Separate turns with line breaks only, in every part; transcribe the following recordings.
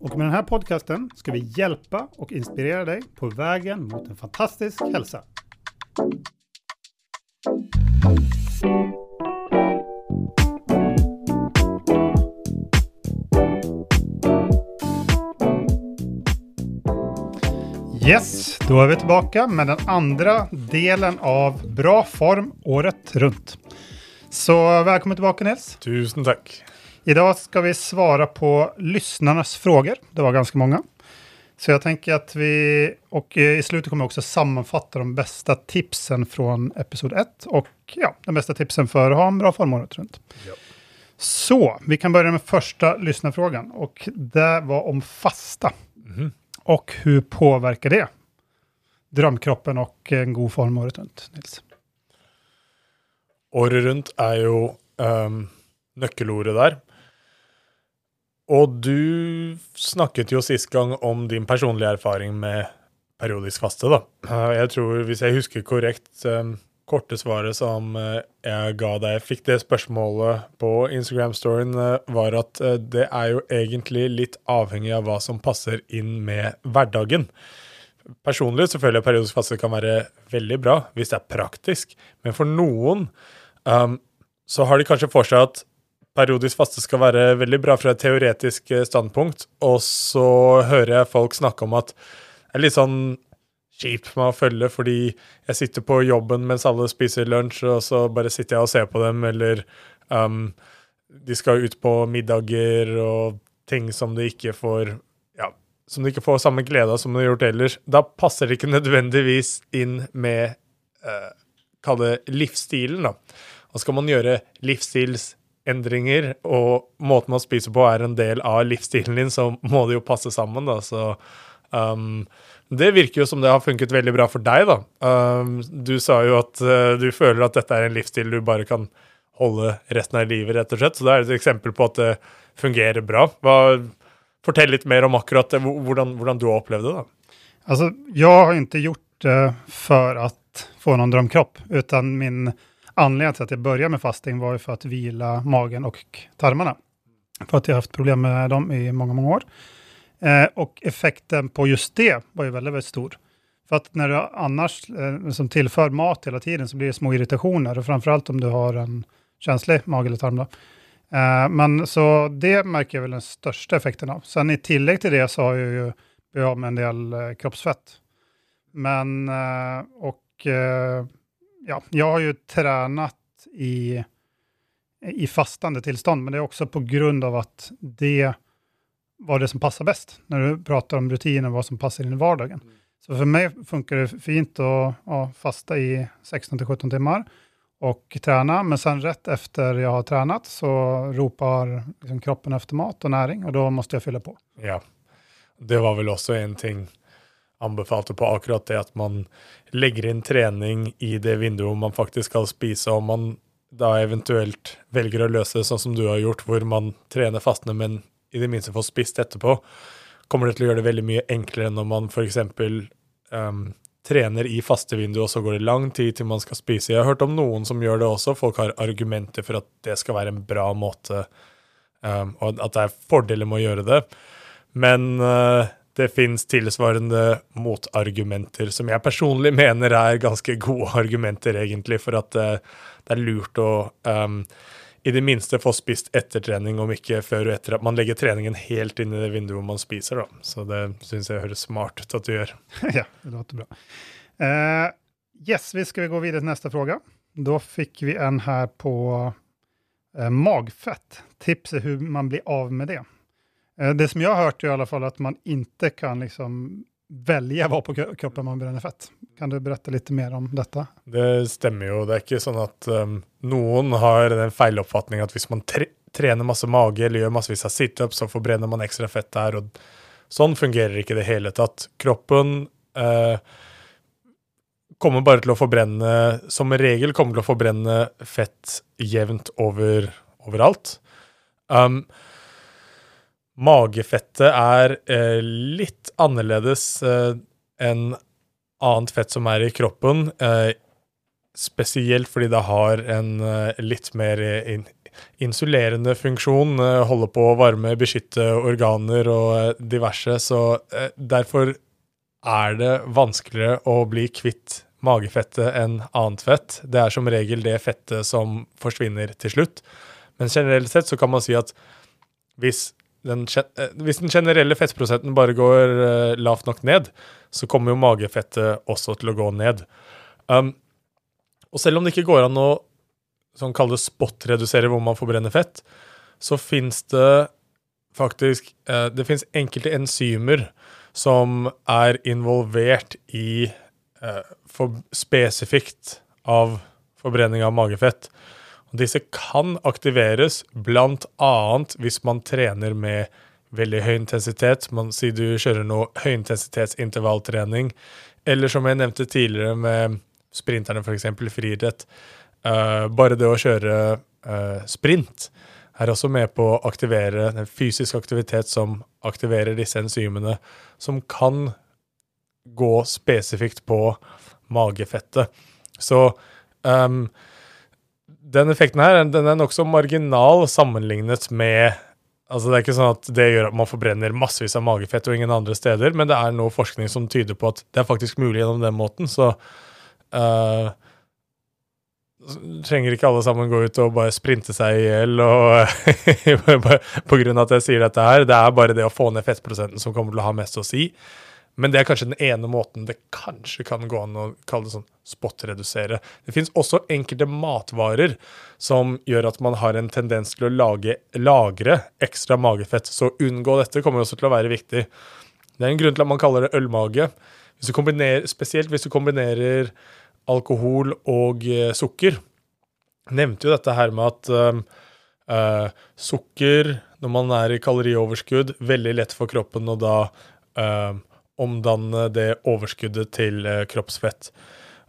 Och med den här podcasten ska vi hjälpa och inspirera dig på vägen mot en fantastisk hälsa. Yes, då är vi tillbaka med den andra delen av Bra form året runt. Så välkommen tillbaka Nils.
Tusen takk.
Idag ska vi svara på lyssnarnas frågor. Det var ganska många. Så jag tänker att vi, och eh, i slutet kommer jag också sammanfatta de bästa tipsen från episod 1 och ja, de bästa tipsen för att ha en bra form året runt.
Ja.
Så, vi kan börja med första lyssnarfrågan och det var om fasta.
Mhm.
Och hur påverkar det drømkroppen og en god form året rundt, Nils?
Året rundt er jo um, nøkkelordet der. Og du snakket jo sist gang om din personlige erfaring med periodisk faste, da. Jeg tror, hvis jeg husker korrekt, um, korte svaret som uh, jeg ga deg, jeg fikk det spørsmålet på Instagram-storyen, uh, var at det er jo egentlig litt avhengig av hva som passer inn med hverdagen. Personlig så føler jeg periodisk faste kan være veldig bra hvis det er praktisk, men for noen um, så har de kanskje for seg at periodisk faste skal være veldig bra fra et teoretisk eh, standpunkt, og så hører jeg folk snakke om at det er litt sånn kjipt med å følge fordi jeg sitter på jobben mens alle spiser lunsj, og så bare sitter jeg og ser på dem, eller um, de skal ut på middager og ting som de ikke får ja, som de ikke får samme glede av som de har gjort ellers. Da passer det ikke nødvendigvis inn med uh, Kall det livsstilen, da. Og skal man gjøre livsstilsendringer, og måten man spiser på er en del av livsstilen din, så må det jo passe sammen, da. Så um, det virker jo som det har funket veldig bra for deg, da. Um, du sa jo at uh, du føler at dette er en livsstil du bare kan holde resten av livet, rett og slett. Så det er et eksempel på at det fungerer bra. Hva, fortell litt mer om akkurat det, hvordan, hvordan du har opplevd det, da.
Alltså, jag har inte gjort det för att få någon drömkropp, utan min anledning till att jag började med fasting var ju för att vila magen och tarmarna. För att jag har haft problem med dem i många, många år. Eh, och effekten på just det var ju väldigt, väldigt stor. För att när du annars eh, som tillför mat hela tiden så blir det små irritationer och framförallt om du har en känslig mage eller tarm. Då. Eh, men så det märker jag väl den största effekten av. Sen i tillägg till det så har jag ju blivit av med en del eh, kroppsfett. Men, eh, och eh, ja, jag har ju tränat i, i fastande tillstånd, men det är också på grund av att det var det som passar bäst. När du pratar om rutiner, vad som passar in i vardagen. Så för mig funkar det fint att ja, fasta i 16-17 timmar och träna, men sen rätt efter jag har tränat så ropar liksom kroppen efter mat och näring och då måste jag fylla på.
Ja. Det var vel også en ting anbefalte på akkurat det at man legger inn trening i det vinduet man faktisk skal spise, og man da eventuelt velger å løse det sånn som du har gjort, hvor man trener fastende, men i det minste får spist etterpå, kommer det til å gjøre det veldig mye enklere når man f.eks. Um, trener i fastevinduet, og så går det lang tid til man skal spise. Jeg har hørt om noen som gjør det også. Folk har argumenter for at det skal være en bra måte, um, og at det er fordeler med å gjøre det. Men eh, det fins tilsvarende motargumenter som jeg personlig mener er ganske gode argumenter, egentlig, for at eh, det er lurt å um, i det minste få spist etter trening, om ikke før og etter at man legger treningen helt inn i det vinduet man spiser. Da. Så det syns jeg høres smart ut at du gjør.
ja, det låter bra. Uh, yes, vi skal gå videre til neste fråga. Da fikk vi en her på uh, magfett. Tips är hur man blir av med det. Eh, det som jag har hört är i alla fall att man inte kan liksom velge hva på kroppen man brenner fett. Kan du berette litt mer om dette?
Det stemmer jo. Det er ikke sånn at um, noen har den feiloppfatningen at hvis man tre trener masse mage eller gjør massevis av situps, så forbrenner man ekstra fett der. og Sånn fungerer ikke det hele tatt. Kroppen uh, kommer bare til å forbrenne Som regel kommer til å forbrenne fett jevnt over overalt. Um, magefettet er eh, litt annerledes eh, enn annet fett som er i kroppen. Eh, spesielt fordi det har en eh, litt mer in insulerende funksjon. eh, holde på å varme, beskytte organer og eh, diverse. Så eh, derfor er det vanskeligere å bli kvitt magefettet enn annet fett. Det er som regel det fettet som forsvinner til slutt. Men generelt sett så kan man si at hvis den, eh, hvis den generelle fettprosenten bare går uh, lavt nok ned, så kommer jo magefettet også til å gå ned. Um, og selv om det ikke går an å sånn kalle det spot-redusere hvor man forbrenner fett, så fins det faktisk uh, Det fins enkelte enzymer som er involvert i uh, for, spesifikt av forbrenning av magefett. Disse kan aktiveres bl.a. hvis man trener med veldig høy intensitet. Man sier du kjører noe høyintensitetsintervalltrening, eller som jeg nevnte tidligere med sprinterne, f.eks. friidrett. Uh, bare det å kjøre uh, sprint er også med på å aktivere den fysiske aktivitet som aktiverer disse enzymene, som kan gå spesifikt på magefettet. Så ehm, den effekten her den er nokså marginal sammenlignet med Altså Det er ikke sånn at det gjør at man forbrenner massevis av magefett og ingen andre steder, men det er noe forskning som tyder på at det er faktisk mulig gjennom den måten. Så uh, trenger ikke alle sammen gå ut og bare sprinte seg i hjel på grunn av at jeg sier dette her. Det er bare det å få ned fettprosenten som kommer til å ha mest å si. Men det er kanskje den ene måten det kanskje kan gå an å kalle det sånn spot-redusere. Det finnes også enkelte matvarer som gjør at man har en tendens til å lage, lagre ekstra magefett. Så unngå dette kommer også til å være viktig. Det er en grunn til at man kaller det ølmage. Hvis spesielt hvis du kombinerer alkohol og uh, sukker. Nevnte jo dette her med at um, uh, sukker, når man er i kalorioverskudd, veldig lett for kroppen å da uh, omdanne det overskuddet til kroppsfett.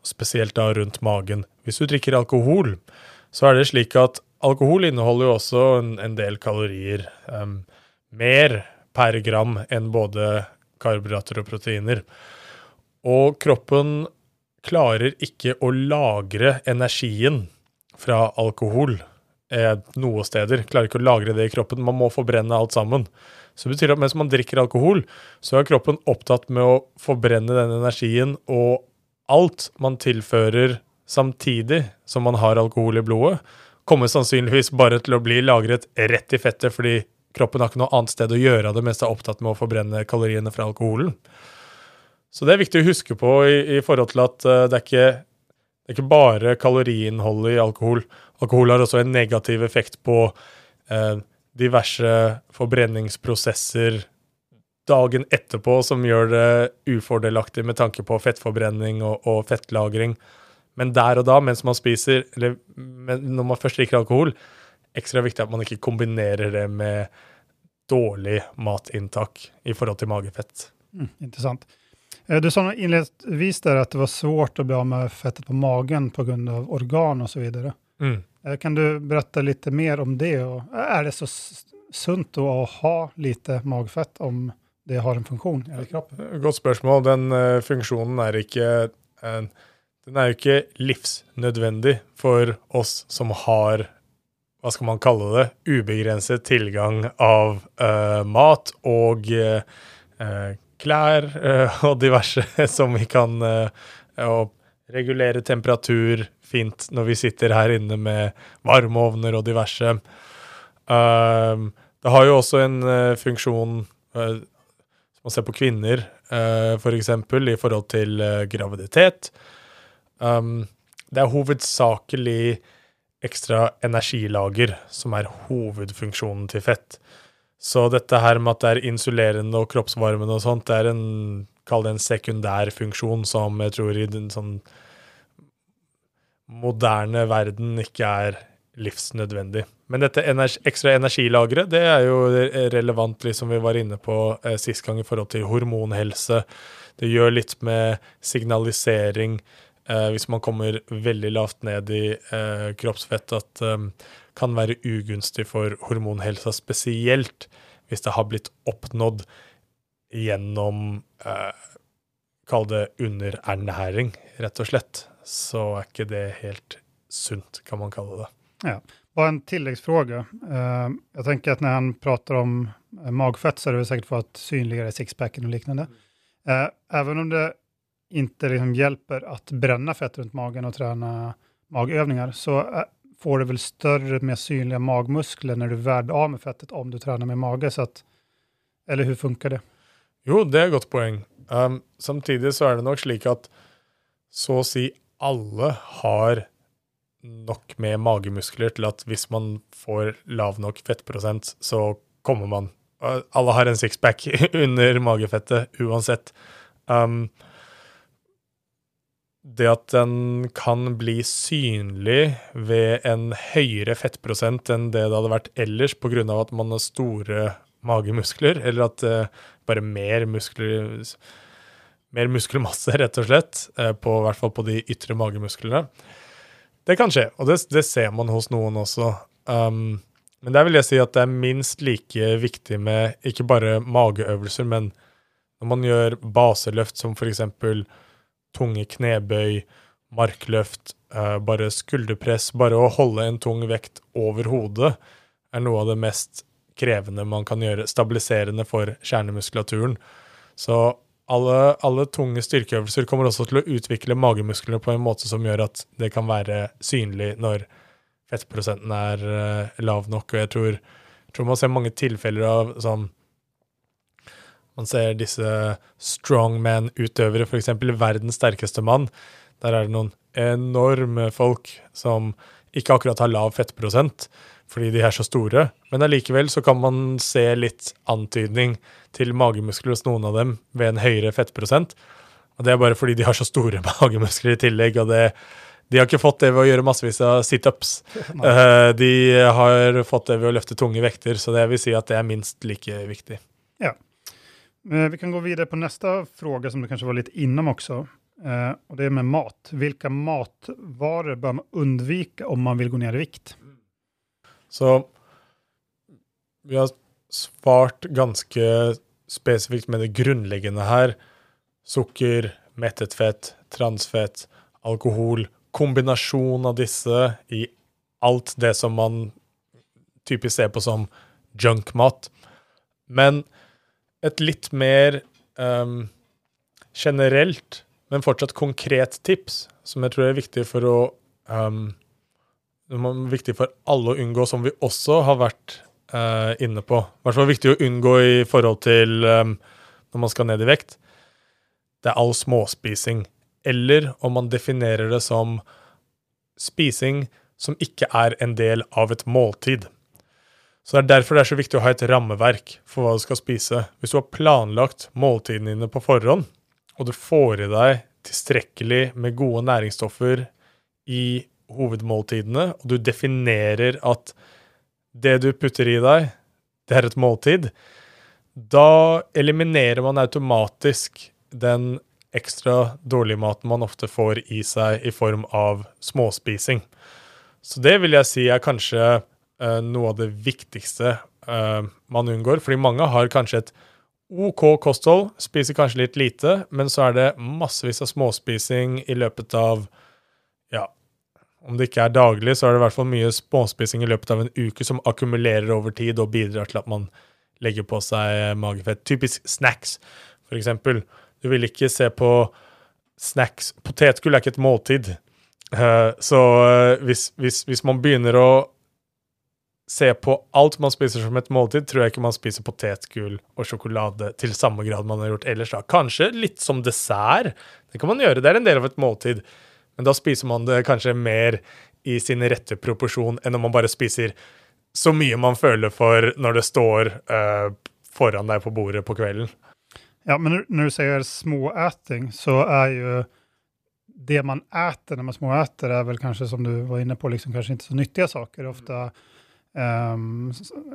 Spesielt da rundt magen. Hvis du drikker alkohol, så er det slik at alkohol inneholder jo også en, en del kalorier. Um, mer per gram enn både karbohydrater og proteiner. Og kroppen klarer ikke å lagre energien fra alkohol eh, noe steder. Klarer ikke å lagre det i kroppen. Man må forbrenne alt sammen. Så det betyr at mens man drikker alkohol, så er kroppen opptatt med å forbrenne den energien, og alt man tilfører samtidig som man har alkohol i blodet, kommer sannsynligvis bare til å bli lagret rett i fettet, fordi kroppen har ikke noe annet sted å gjøre av det mens det er opptatt med å forbrenne kaloriene fra alkoholen. Så det er viktig å huske på i, i forhold til at eh, det, er ikke, det er ikke bare kaloriinnholdet i alkohol. Alkohol har også en negativ effekt på eh, diverse forbrenningsprosesser dagen etterpå som gjør det ufordelaktig med tanke på fettforbrenning og, og fettlagring. Men der og da, mens man spiser, eller når man først drikker alkohol, ekstra viktig at man ikke kombinerer det med dårlig matinntak i forhold til magefett.
Mm, intressant. Eh, Du sa innledningsvis der at det var svårt å bli av med fettet på magen på grund av organ osv. så vidare.
Mm.
Eh, Kan du berette litt mer om det? Er är det så sunt å ha lite magfett om det har en funksjon i kroppen?
Godt spørsmål. Den uh, funksjonen er ikke en, Den er jo ikke livsnødvendig for oss som har hva skal man kalle det, ubegrenset tilgang av uh, mat og eh, klær og diverse som vi kan regulere temperatur fint når vi sitter her inne med varmeovner og diverse. Det har jo også en funksjon eh, se på kvinner, uh. For i forhold til uh, graviditet. Um, det er hovedsakelig ekstra energilager som er hovedfunksjonen til fett. Så dette her med at det er insulerende og kroppsvarmende og sånt, det er en, kall det en sekundær funksjon som jeg tror i den sånn moderne verden ikke er livsnødvendig. Men dette ekstra energilageret, det er jo relevant, liksom vi var inne på eh, sist gang, i forhold til hormonhelse. Det gjør litt med signalisering eh, hvis man kommer veldig lavt ned i eh, kroppsfett, at eh, kan være ugunstig for hormonhelsa, spesielt hvis det har blitt oppnådd gjennom eh, Kall det underernæring, rett og slett. Så er ikke det helt sunt, kan man kalle det.
Ja. Bara en tilläggsfråga. Uh, jag tänker att när han pratar om uh, magfett så är det säkert för att synliggöra sixpacken och liknande. Uh, även om det inte liksom hjälper att bränna fett runt magen och träna magövningar så får du väl större, mer synliga magmuskler när du värder av med fettet om du tränar med mage. Så att, eller hur funkar det?
Jo, det er et godt poeng. Um, samtidig så er det nok slik at så å si alle har nok med magemuskler til at hvis man får lav nok fettprosent, så kommer man Alle har en sixpack under magefettet uansett. Um, det at den kan bli synlig ved en høyere fettprosent enn det det hadde vært ellers, pga. at man har store magemuskler, eller at uh, bare mer muskler Mer muskelmasse, rett og slett, uh, på, i hvert fall på de ytre magemusklene. Det kan skje, og det, det ser man hos noen også. Um, men der vil jeg si at det er minst like viktig med ikke bare mageøvelser, men når man gjør baseløft som f.eks. tunge knebøy, markløft, uh, bare skulderpress, bare å holde en tung vekt over hodet, er noe av det mest krevende man kan gjøre, stabiliserende for kjernemuskulaturen. Så alle, alle, tunge styrkeøvelser kommer også til å utvikle magemusklene på en måte som gjør at det kan være synlig når fettprosenten er uh, lav nok. Og jeg tror, tror, man ser mange tilfeller av sånn Man ser disse strongman-utøvere, f.eks. verdens sterkeste mann. Der er det noen enorme folk som ikke akkurat har lav fettprosent, fordi de er så store. Men allikevel så kan man se litt antydning til magemuskler hos noen av dem ved en høyere fettprosent. Og det er bare fordi de har så store magemuskler i tillegg. og det, De har ikke fått det ved å gjøre massevis av situps. Uh, de har fått det ved å løfte tunge vekter, så det vil si at det er minst like viktig.
Ja. Eh, vi kan gå videre på neste fråga som du kanskje var litt innom også. Uh, og det er med mat. Hvilke matvarer bør man unnvike om man vil gå ned i vikt?
Så vi har svart ganske spesifikt med det grunnleggende her. Sukker, mettet fett, transfett, alkohol. Kombinasjon av disse i alt det som man typisk ser på som junkmat. Men et litt mer um, generelt, men fortsatt konkret tips, som jeg tror er viktig for å um, viktig for alle å unngå, som vi også har vært uh, inne på. I hvert fall viktig å unngå i forhold til um, når man skal ned i vekt. Det er all småspising. Eller om man definerer det som spising som ikke er en del av et måltid. Så Det er derfor det er så viktig å ha et rammeverk for hva du skal spise. Hvis du har planlagt måltidene dine på forhånd, og du får i deg tilstrekkelig med gode næringsstoffer i hovedmåltidene, og du definerer at det du putter i deg, det er et måltid, da eliminerer man automatisk den ekstra dårlige maten man ofte får i seg i form av småspising. Så det vil jeg si er kanskje uh, noe av det viktigste uh, man unngår, fordi mange har kanskje et OK kosthold, spiser kanskje litt lite, men så er det massevis av småspising i løpet av om det ikke er daglig, så er det i hvert fall mye småspising i løpet av en uke som akkumulerer over tid og bidrar til at man legger på seg magefett. Typisk snacks, for eksempel. Du vil ikke se på snacks Potetgull er ikke et måltid. Uh, så uh, hvis, hvis, hvis, man begynner å se på alt man spiser som et måltid, tror jeg ikke man spiser potetgull og sjokolade til samme grad man har gjort ellers. da. Kanskje litt som dessert. Det kan man gjøre. Det er en del av et måltid. Men da spiser man det kanskje mer i sin rette proporsjon enn om man bare spiser så mye man føler for når det står uh, foran deg på bordet på kvelden.
Ja, men når du sier småæting, så er jo det man äter når man småäter er vel kanskje som du var inne på, liksom kanskje ikke så nyttige saker. Ofte um,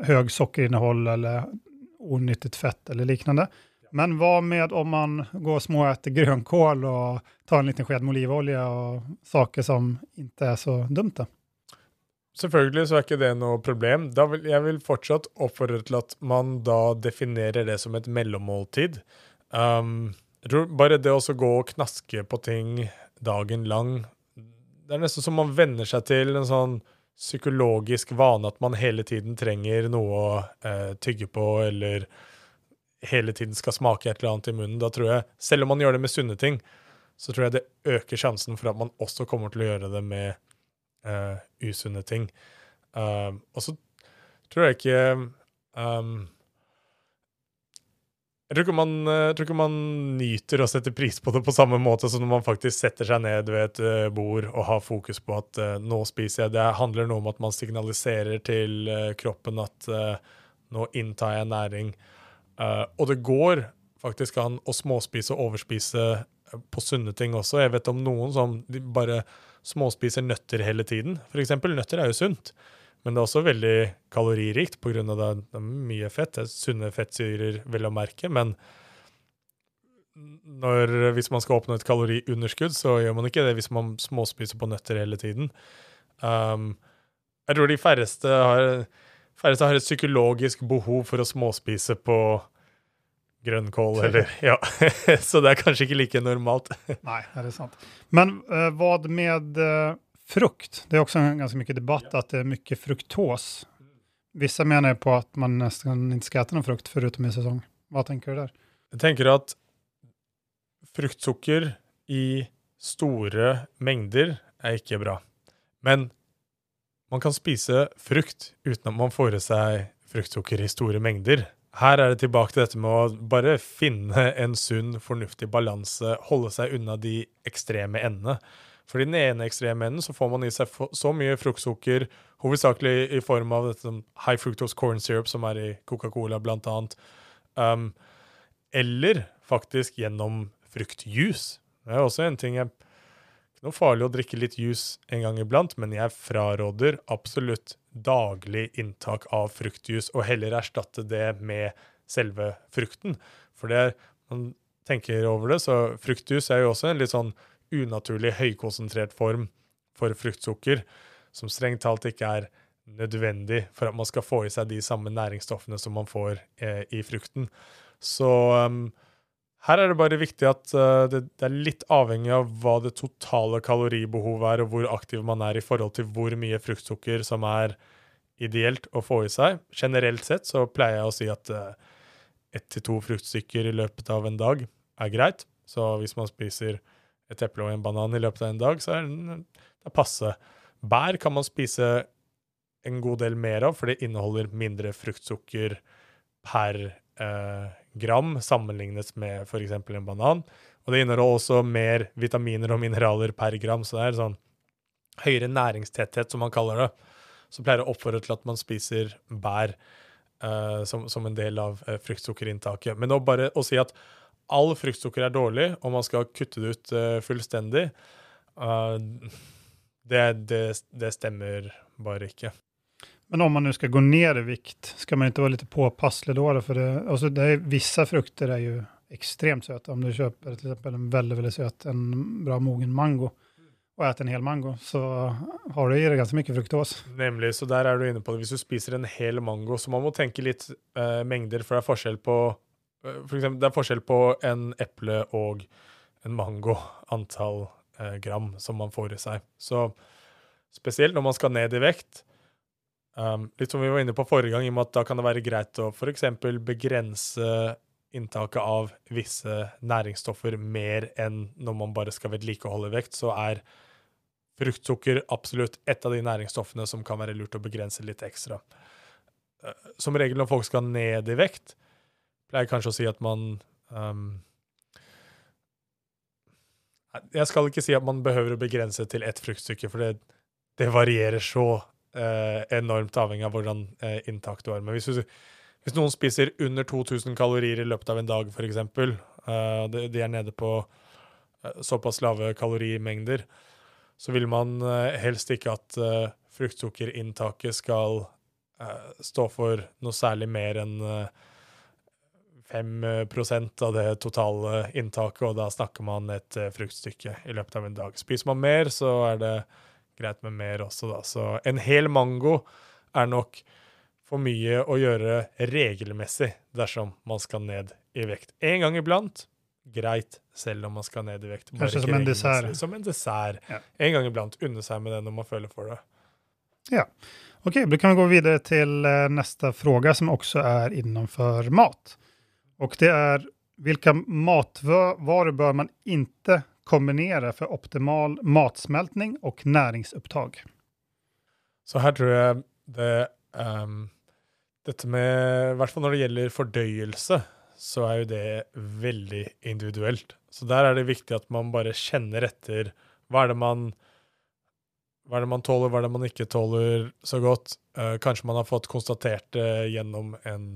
høy sockerinnehåll eller onyttigt fett eller liknande. Men hva med om man går och småäter grönkål og tar en liten sked med olivolje og saker som ikke er så dumt? da?
Selvfølgelig så er ikke det noe problem. Vil, jeg vil fortsatt oppfordre til at man da definerer det som et mellommåltid. Um, bare det å gå og knaske på ting dagen lang Det er nesten som man venner seg til en sånn psykologisk vane at man hele tiden trenger noe å eh, tygge på, eller hele tiden skal smake et eller annet i munnen, da tror jeg, selv om man gjør det med sunne ting, så tror jeg det øker sjansen for at man også kommer til å gjøre det med uh, usunne ting. Uh, og så tror jeg ikke um, jeg tror, man, jeg tror, ikke man, nyter å sette pris på det på samme måte som når man faktisk setter seg ned ved et bord og har fokus på at uh, nå spiser jeg. Det handler noe om at man signaliserer til kroppen at nå inntar jeg næring. Uh, og det går faktisk an å småspise og overspise eh, på sunne ting også. Jeg vet om noen som bare småspiser nøtter hele tiden. For eksempel, nøtter er jo sunt, men det er også veldig kaloririkt pga. det, det er mye fett. Det er sunne fettsyrer, vel å merke, men når, hvis man skal oppnå et kaloriunderskudd, så gjør man ikke det hvis man småspiser på nøtter hele tiden. Um, jeg tror de færreste har Færreste har et psykologisk behov for å småspise på grønnkål, eller Ja. Så det er kanskje ikke like normalt.
Nei, det er sant. Men uh, hva med uh, frukt? Det er også en ganske mye debatt at det er mye fruktos. Visse mener på at man nesten ikke skal spise noe frukt foruten i sesong. Hva tenker du der?
Jeg tenker at fruktsukker i store mengder er ikke bra. Men man kan spise frukt uten at man får i seg fruktsukker i store mengder. Her er det tilbake til dette med å bare finne en sunn, fornuftig balanse, holde seg unna de ekstreme endene. For i den ene ekstreme enden så får man i seg så mye fruktsukker, hovedsakelig i form av dette high fructose corn syrup, som er i Coca-Cola, annet. Um, eller faktisk gjennom fruktjuice. Det er også en ting jeg noe farlig å drikke litt juice en gang iblant, men jeg fraråder absolutt daglig inntak av fruktjuice, og heller erstatte det med selve frukten. For det er, man tenker over det, så fruktjuice er jo også en litt sånn unaturlig høykonsentrert form for fruktsukker, som strengt talt ikke er nødvendig for at man skal få i seg de samme næringsstoffene som man får eh, i frukten. Så um, her er det bare viktig at uh, det, det, er litt avhengig av hva det totale kaloribehovet er, og hvor aktiv man er i forhold til hvor mye fruktsukker som er ideelt å få i seg. Generelt sett så pleier jeg å si at uh, ett til to fruktstykker i løpet av en dag er greit. Så hvis man spiser et eple og en banan i løpet av en dag, så er det passe. Bær kan man spise en god del mer av, for det inneholder mindre fruktsukker per uh, gram sammenlignet med f.eks. en banan. Og det inneholder også mer vitaminer og mineraler per gram, så det er sånn høyere næringstetthet, som man kaller det. Så pleier å oppfordre til at man spiser bær uh, som, som, en del av uh, fruktsukkerinntaket. Men å bare å si at all fruktsukker er dårlig, og man skal kutte det ut uh, fullstendig, det, det, det stemmer bare ikke.
Men om man nu ska gå ner i vikt, ska man inte vara lite påpasslig då? För det, alltså det är, vissa frukter är ju extremt söta. Om du köper till exempel en väldigt, väldigt söt, en bra mogen mango og äter en hel mango, så har du i deg ganske mye fruktos.
Nemlig, så der er du inne på det. Hvis du spiser en hel mango, så man må tenke litt uh, mengder, for det er forskjell på uh, for eksempel, det er forskjell på en eple og en mango, antall eh, gram som man får i seg. Så spesielt når man skal ned i vekt, Um, litt som vi var inne på forrige gang, i og med at da kan det være greit å f.eks. begrense inntaket av visse næringsstoffer mer enn når man bare skal vedlikeholde vekt, så er fruktsukker absolutt et av de næringsstoffene som kan være lurt å begrense litt ekstra. Uh, som regel når folk skal ned i vekt, pleier jeg kanskje å si at man um, Jeg skal ikke si at man behøver å begrense til ett fruktstykke, for det, det varierer så eh, enormt avhengig av hvordan eh, inntak du har. Men hvis, du, hvis, noen spiser under 2000 kalorier i løpet av en dag, f.eks., eh, de, de er nede på eh, såpass lave kalorimengder, så vil man eh, helst ikke at eh, fruktsukkerinntaket skal eh, stå for noe særlig mer enn eh, 5 av det totale inntaket, og da snakker man et fruktstykke i løpet av en dag. Spiser man mer, så er det greit med mer også, da. Så en hel mango er nok for mye å gjøre regelmessig dersom man skal ned i vekt. En gang iblant, greit, selv om man skal ned i vekt. Bare
Kanskje som en dessert.
Som en dessert.
Ja.
En gang iblant. Unne seg med det når man føler for det.
Ja. Ok, da kan vi gå videre til neste spørsmål, som også er innenfor mat. Og det er hvilke matvarer bør man inte kombinera for optimal matsmeltning og næringsopptak.
Så her tror jeg det um, Dette med I hvert fall når det gjelder fordøyelse, så er jo det veldig individuelt. Så der er det viktig at man bare kjenner etter hva er det man hva er det man tåler, hva er det man ikke tåler så godt. Uh, kanskje man har fått konstatert det gjennom en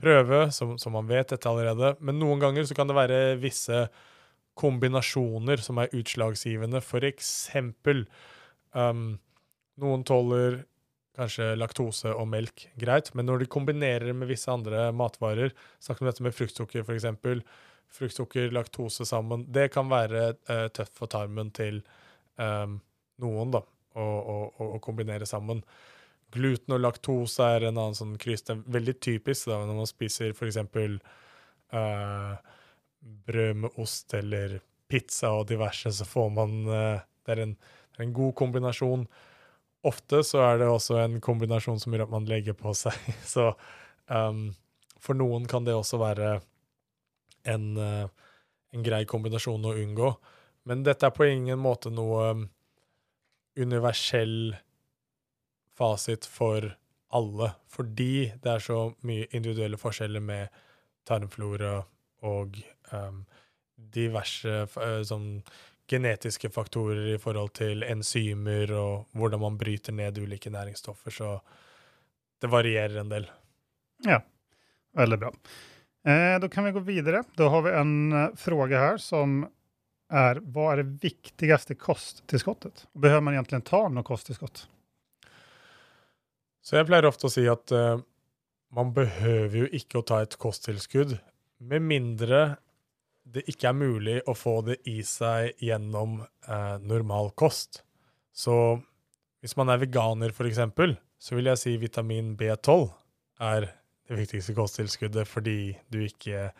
prøve, som, som man vet dette allerede. Men noen ganger så kan det være visse kombinasjoner som er utslagsgivende. For eksempel um, noen tåler kanskje laktose og melk greit, men når de kombinerer med visse andre matvarer, snakk om dette med fruktsukker f.eks., fruktsukker, laktose sammen, det kan være uh, tøft for tarmen til um, noen, da, å, å, å, kombinere sammen. Gluten og laktose er en annen sånn kryss. Det er veldig typisk da, når man spiser f.eks. Uh, brød med ost eller pizza og diverse, så får man eh, det, er en, det er en god kombinasjon. Ofte så er det også en kombinasjon som gjør at man legger på seg. Så um, for noen kan det også være en, eh, en grei kombinasjon å unngå. Men dette er på ingen måte noe um, universell fasit for alle, fordi det er så mye individuelle forskjeller med tarmflora og um, diverse uh, sånn genetiske faktorer i forhold til enzymer og hvordan man bryter ned ulike næringsstoffer, så det varierer en del.
Ja, veldig bra. Eh, da kan vi gå videre. Da har vi en spørsmål her som er hva er det viktigste kosttilskottet? Behøver man egentlig ta noe kosttilskott?
Så jeg pleier ofte å si at uh, man behøver jo ikke å ta et kosttilskudd, med mindre det ikke er mulig å få det i seg gjennom eh, normal kost. Så hvis man er veganer, for eksempel, så vil jeg si vitamin B12 er det viktigste kosttilskuddet fordi du ikke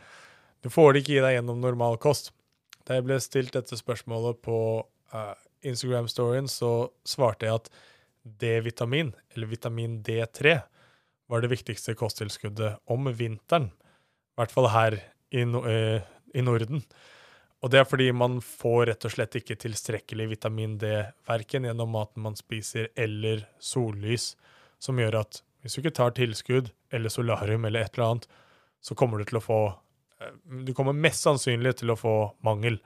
Du får det ikke i deg gjennom normal kost. Da jeg ble stilt dette spørsmålet på eh, Instagram-storyen, så svarte jeg at D-vitamin, eller vitamin D3, var det viktigste kosttilskuddet om vinteren. I hvert fall her i, eh, i Norden. Og det er fordi man får rett og slett ikke tilstrekkelig vitamin D verken gjennom maten man spiser eller sollys, som gjør at hvis du ikke tar tilskudd eller solarium eller et eller annet, så kommer du til å få eh, Du kommer mest sannsynlig til å få mangel.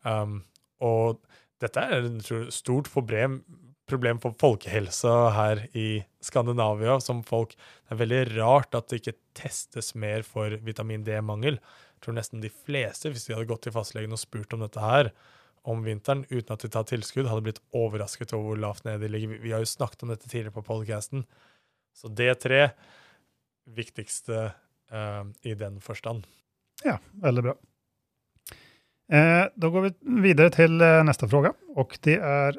Um, og dette er et stort problem, problem for folkehelsa her i Skandinavia, som folk Det er veldig rart at det ikke testes mer for vitamin D-mangel. Jeg tror nesten de fleste, hvis de hadde gått til fastlegen og spurt om dette her om vinteren uten at de tar tilskudd, hadde blitt overrasket over hvor lavt nede de ligger. Vi- har jo snakket om dette tidligere på podcasten. Så D3 viktigste uh, i den forstand.
Ja, veldig bra. Eh, da går vi videre til neste spørsmål, och det är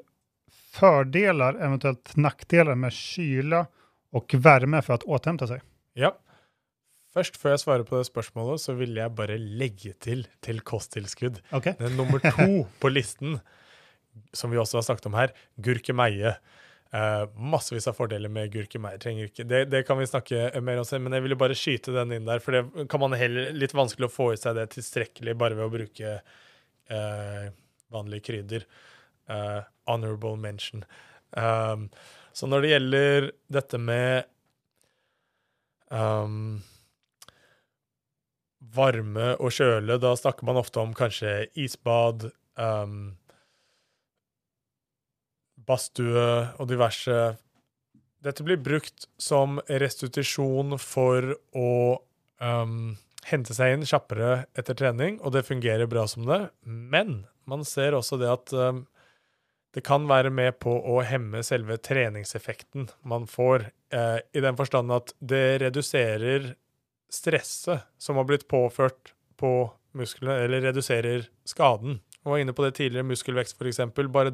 fördelar, eventuellt nackdelar med kyla och värme för att återhämta sig.
Ja. Først, før jeg svarer på det spørsmålet, så vil jeg bare legge til til kosttilskudd.
Det
Den nummer to på listen, som vi også har snakket om her, gurkemeie. Uh, massevis av fordeler med gurkemeie. Trenger ikke, det, det kan vi snakke mer om senere, men jeg ville bare skyte den inn der, for det kan man heller litt vanskelig å få i seg det tilstrekkelig bare ved å bruke uh, vanlige krydder. Eh, honorable mention. Um, så når det gjelder dette med um, varme og kjøle, da snakker man ofte om kanskje isbad, um, badstue og diverse. Dette blir brukt som restitusjon for å um, hente seg inn kjappere etter trening, og det fungerer bra som det. Men man ser også det at um, det kan være med på å hemme selve treningseffekten man får, eh, i den forstand at det reduserer stresset som har blitt påført på musklene, eller reduserer skaden. Jeg var inne på det tidligere, muskelvekst f.eks. Bare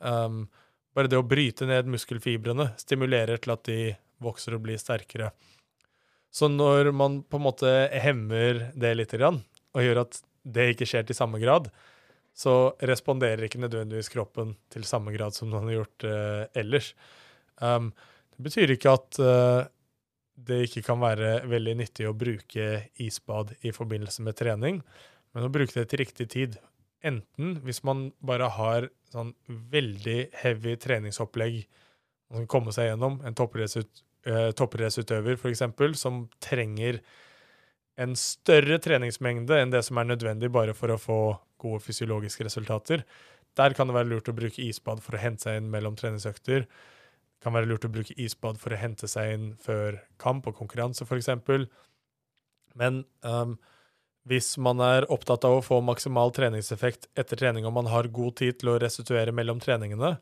um, bare det å bryte ned muskelfibrene stimulerer til at de vokser og blir sterkere. Så når man på en måte hemmer det litt, og gjør at det ikke skjer til samme grad, så responderer ikke nødvendigvis kroppen til samme grad som den har gjort uh, ellers. Um, det betyr ikke at uh, det ikke kan være veldig nyttig å bruke isbad i forbindelse med trening, men å bruke det til riktig tid. Enten hvis man bare har sånn veldig heavy treningsopplegg man skal komme seg gjennom, en eh, toppidrettsutøver uh, f.eks., som trenger en større treningsmengde enn det som er nødvendig bare for å få gode fysiologiske resultater. Der kan det være lurt å bruke isbad for å hente seg inn mellom treningsøkter. Det kan være lurt å bruke isbad for å hente seg inn før kamp og konkurranse, f.eks. Men um, hvis man er opptatt av å få maksimal treningseffekt etter trening og man har god tid til å restituere mellom treningene,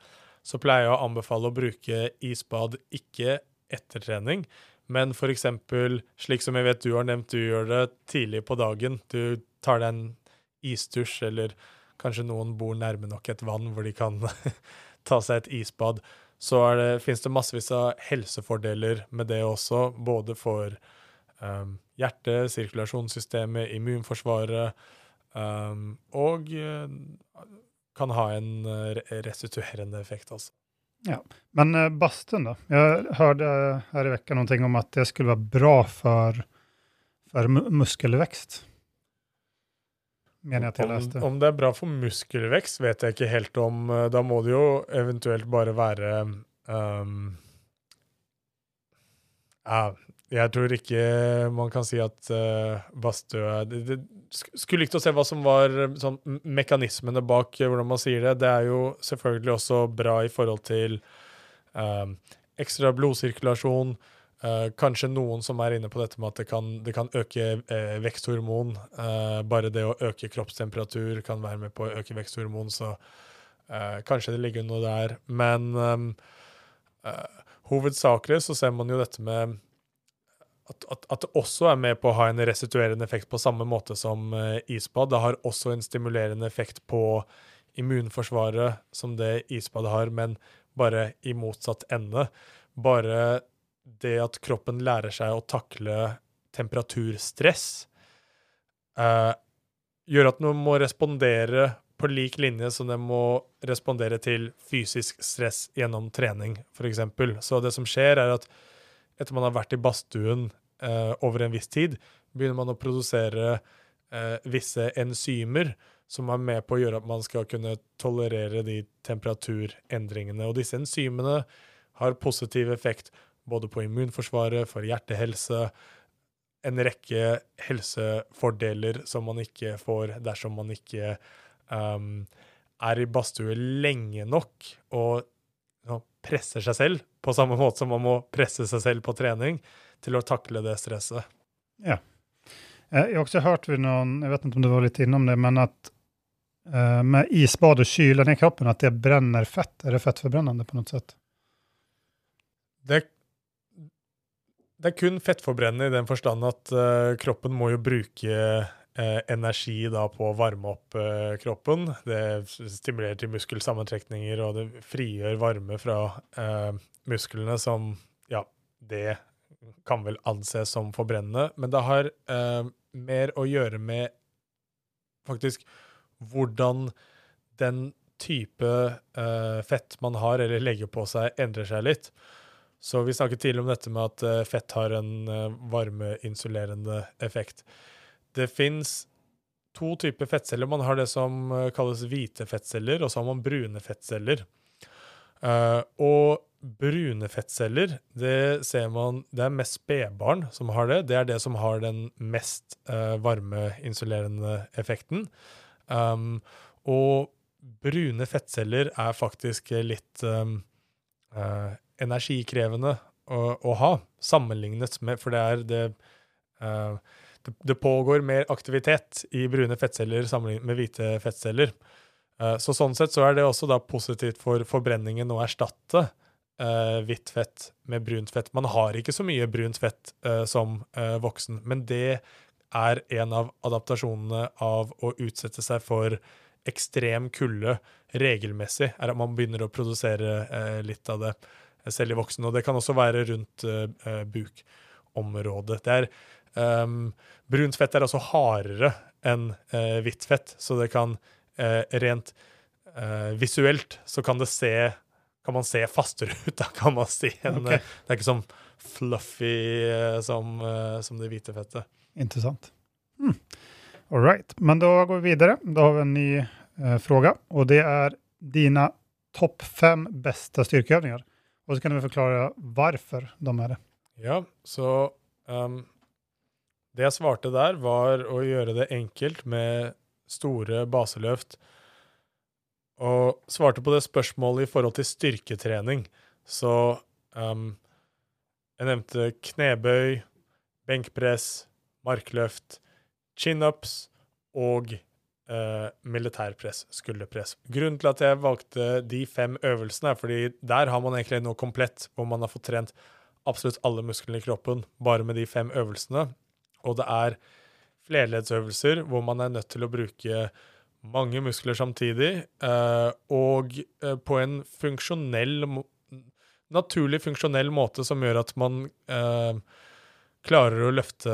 så pleier jeg å anbefale å bruke isbad ikke etter trening, men f.eks. slik som jeg vet du har nevnt, du gjør det tidlig på dagen. Du tar deg en isdusj, eller kanskje noen bor nærme nok et vann hvor de kan ta seg et isbad. Så det, finnes det massevis av helsefordeler med det også, både for um, hjertet, sirkulasjonssystemet, immunforsvaret, um, og uh, kan ha en uh, restituerende effekt også.
Ja, Men eh, badstuen Jeg hørte her i veckan ting om at det skulle være bra for, for muskelväxt. Mener jeg at jeg leste.
Om, om det er bra for muskelvekst, vet jeg ikke helt om. Eh, da må det jo eventuelt bare være um, ja, jeg tror ikke man kan si at uh, det, det, Skulle likt å se hva som var sånn, mekanismene bak hvordan man sier det. Det er jo selvfølgelig også bra i forhold til uh, ekstra blodsirkulasjon. Uh, kanskje noen som er inne på dette med at det kan, det kan øke uh, veksthormon. Uh, bare det å øke kroppstemperatur kan være med på å øke veksthormon, så kanskje det ligger noe der. Men um, hovedsakelig så ser man jo dette med at, at, at, det også er med på å ha en restituerende effekt på samme måte som uh, isbad. Det har også en stimulerende effekt på immunforsvaret som det isbadet har, men bare i motsatt ende. Bare det at kroppen lærer seg å takle temperaturstress, uh, gjør at den må respondere på lik linje som den må respondere til fysisk stress gjennom trening, f.eks. Så det som skjer, er at etter man har vært i badstuen eh, over en viss tid, begynner man å produsere eh, visse enzymer som er med på å gjøre at man skal kunne tolerere de temperaturendringene. Og disse enzymene har positiv effekt både på immunforsvaret, for hjertehelse, en rekke helsefordeler som man ikke får dersom man ikke um, er i badstue lenge nok og presser seg selv, på samme måte som man må presse seg selv på trening, til å takle det stresset.
Ja. Eh, jeg har også hørt ved noen, jeg vet ikke om du var litt innom det, men at uh, med isbad og kyla ned kroppen, at det brenner fett. Er det fettforbrennende på noe sett?
Det, det, er kun fettforbrennende i den forstand at uh, kroppen må jo bruke uh, energi da på å varme opp uh, kroppen. Det stimulerer til muskelsammentrekninger, og det frigjør varme fra musklene, som ja, det kan vel anses som forbrennende. Men det har mer å gjøre med faktisk hvordan den type fett man har eller legger på seg, endrer seg litt. Så vi snakket tidligere om dette med at eh, fett har en varmeinsulerende effekt. Det fins to typer fettceller. Man har det som eh, kalles hvite fettceller, og så har man brune fettceller. Og brune fettceller, det ser man Det er mest spedbarn som har det. Det er det som har den mest varmeinsulerende effekten. Og brune fettceller er faktisk litt energikrevende å, å, ha, sammenlignet med For det er det det, det pågår mer aktivitet i brune fettceller sammenlignet med hvite fettceller. Uh, så sånn sett så er det også da positivt for forbrenningen å erstatte uh, hvitt fett med brunt fett. Man har ikke så mye brunt fett uh, som voksen, men det er en av adaptasjonene av å utsette seg for ekstrem kulde regelmessig, er at man begynner å produsere litt av det selv i voksen. Og det kan også være rundt uh, bukområdet. Det er um, Brunt fett er altså hardere enn hvitt fett, så det kan rent visuelt så kan det se kan man se fastere ut. Da kan man si en, okay. Det er ikke sånn fluffy som, som det hvite fettet.
Interessant. Mm. All right. Men da går vi videre. Da har vi en ny eh, fråga. Og det er dine topp fem beste styrkeøvninger. Og så kan du forklare hvorfor de er det.
Ja, så um, Det jeg svarte der, var å gjøre det enkelt med store baseløft. Og svarte på det spørsmålet i forhold til styrketrening. Så um, jeg nevnte knebøy, benkpress, markløft, chinups og eh, militærpress, skulderpress. Grunnen til at jeg valgte de fem øvelsene, er fordi der har man egentlig noe komplett, hvor man har fått trent absolutt alle musklene i kroppen bare med de fem øvelsene. Og det er flerleddsøvelser hvor man er nødt til å bruke mange muskler samtidig, eh, og eh, på en funksjonell Naturlig funksjonell måte som gjør at man klarer å løfte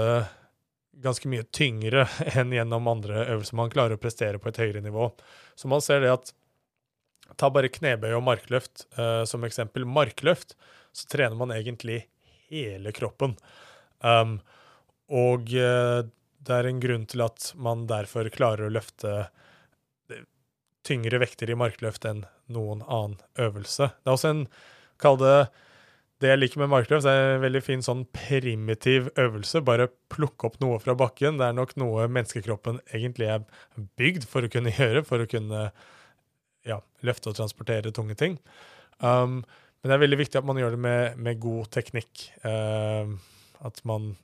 ganske mye tyngre enn gjennom andre øvelser. Man klarer å prestere på et høyere nivå. Så man ser det at Ta bare knebøy og markløft uh, som eksempel. Markløft, så trener man egentlig hele kroppen. Um, og uh, det er en grunn til at man derfor klarer å løfte eh, tyngre vekter i markløft enn noen annen øvelse. Det er også en, kall det det jeg liker med markløft, er en veldig fin sånn primitiv øvelse. Bare plukke opp noe fra bakken. Det er nok noe menneskekroppen egentlig er bygd for å kunne gjøre, for å kunne ja, løfte og transportere tunge ting. Um, men det er veldig viktig at man gjør det med, med god teknikk. Uh, at man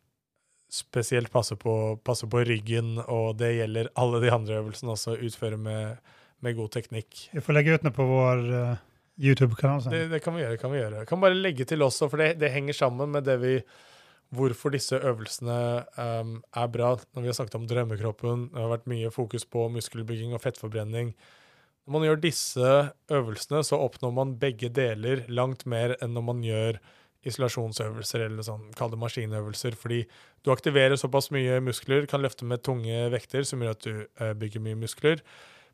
spesielt passer på, passer på, ryggen, og det gjelder alle de andre øvelsene også, utføre med, med god teknikk.
Vi får legge ut noe på vår uh YouTube-kanal.
Det, det, kan vi gjøre. kan vi gjøre. Jeg kan bare legge til også, for det, det henger sammen med det vi Hvorfor disse øvelsene um, er bra. Når vi har snakket om drømmekroppen, det har vært mye fokus på muskelbygging og fettforbrenning. Når man gjør disse øvelsene, så oppnår man begge deler langt mer enn når man gjør isolasjonsøvelser eller sånn, kall det maskinøvelser, fordi du aktiverer såpass mye muskler, kan løfte med tunge vekter som gjør at du uh, bygger mye muskler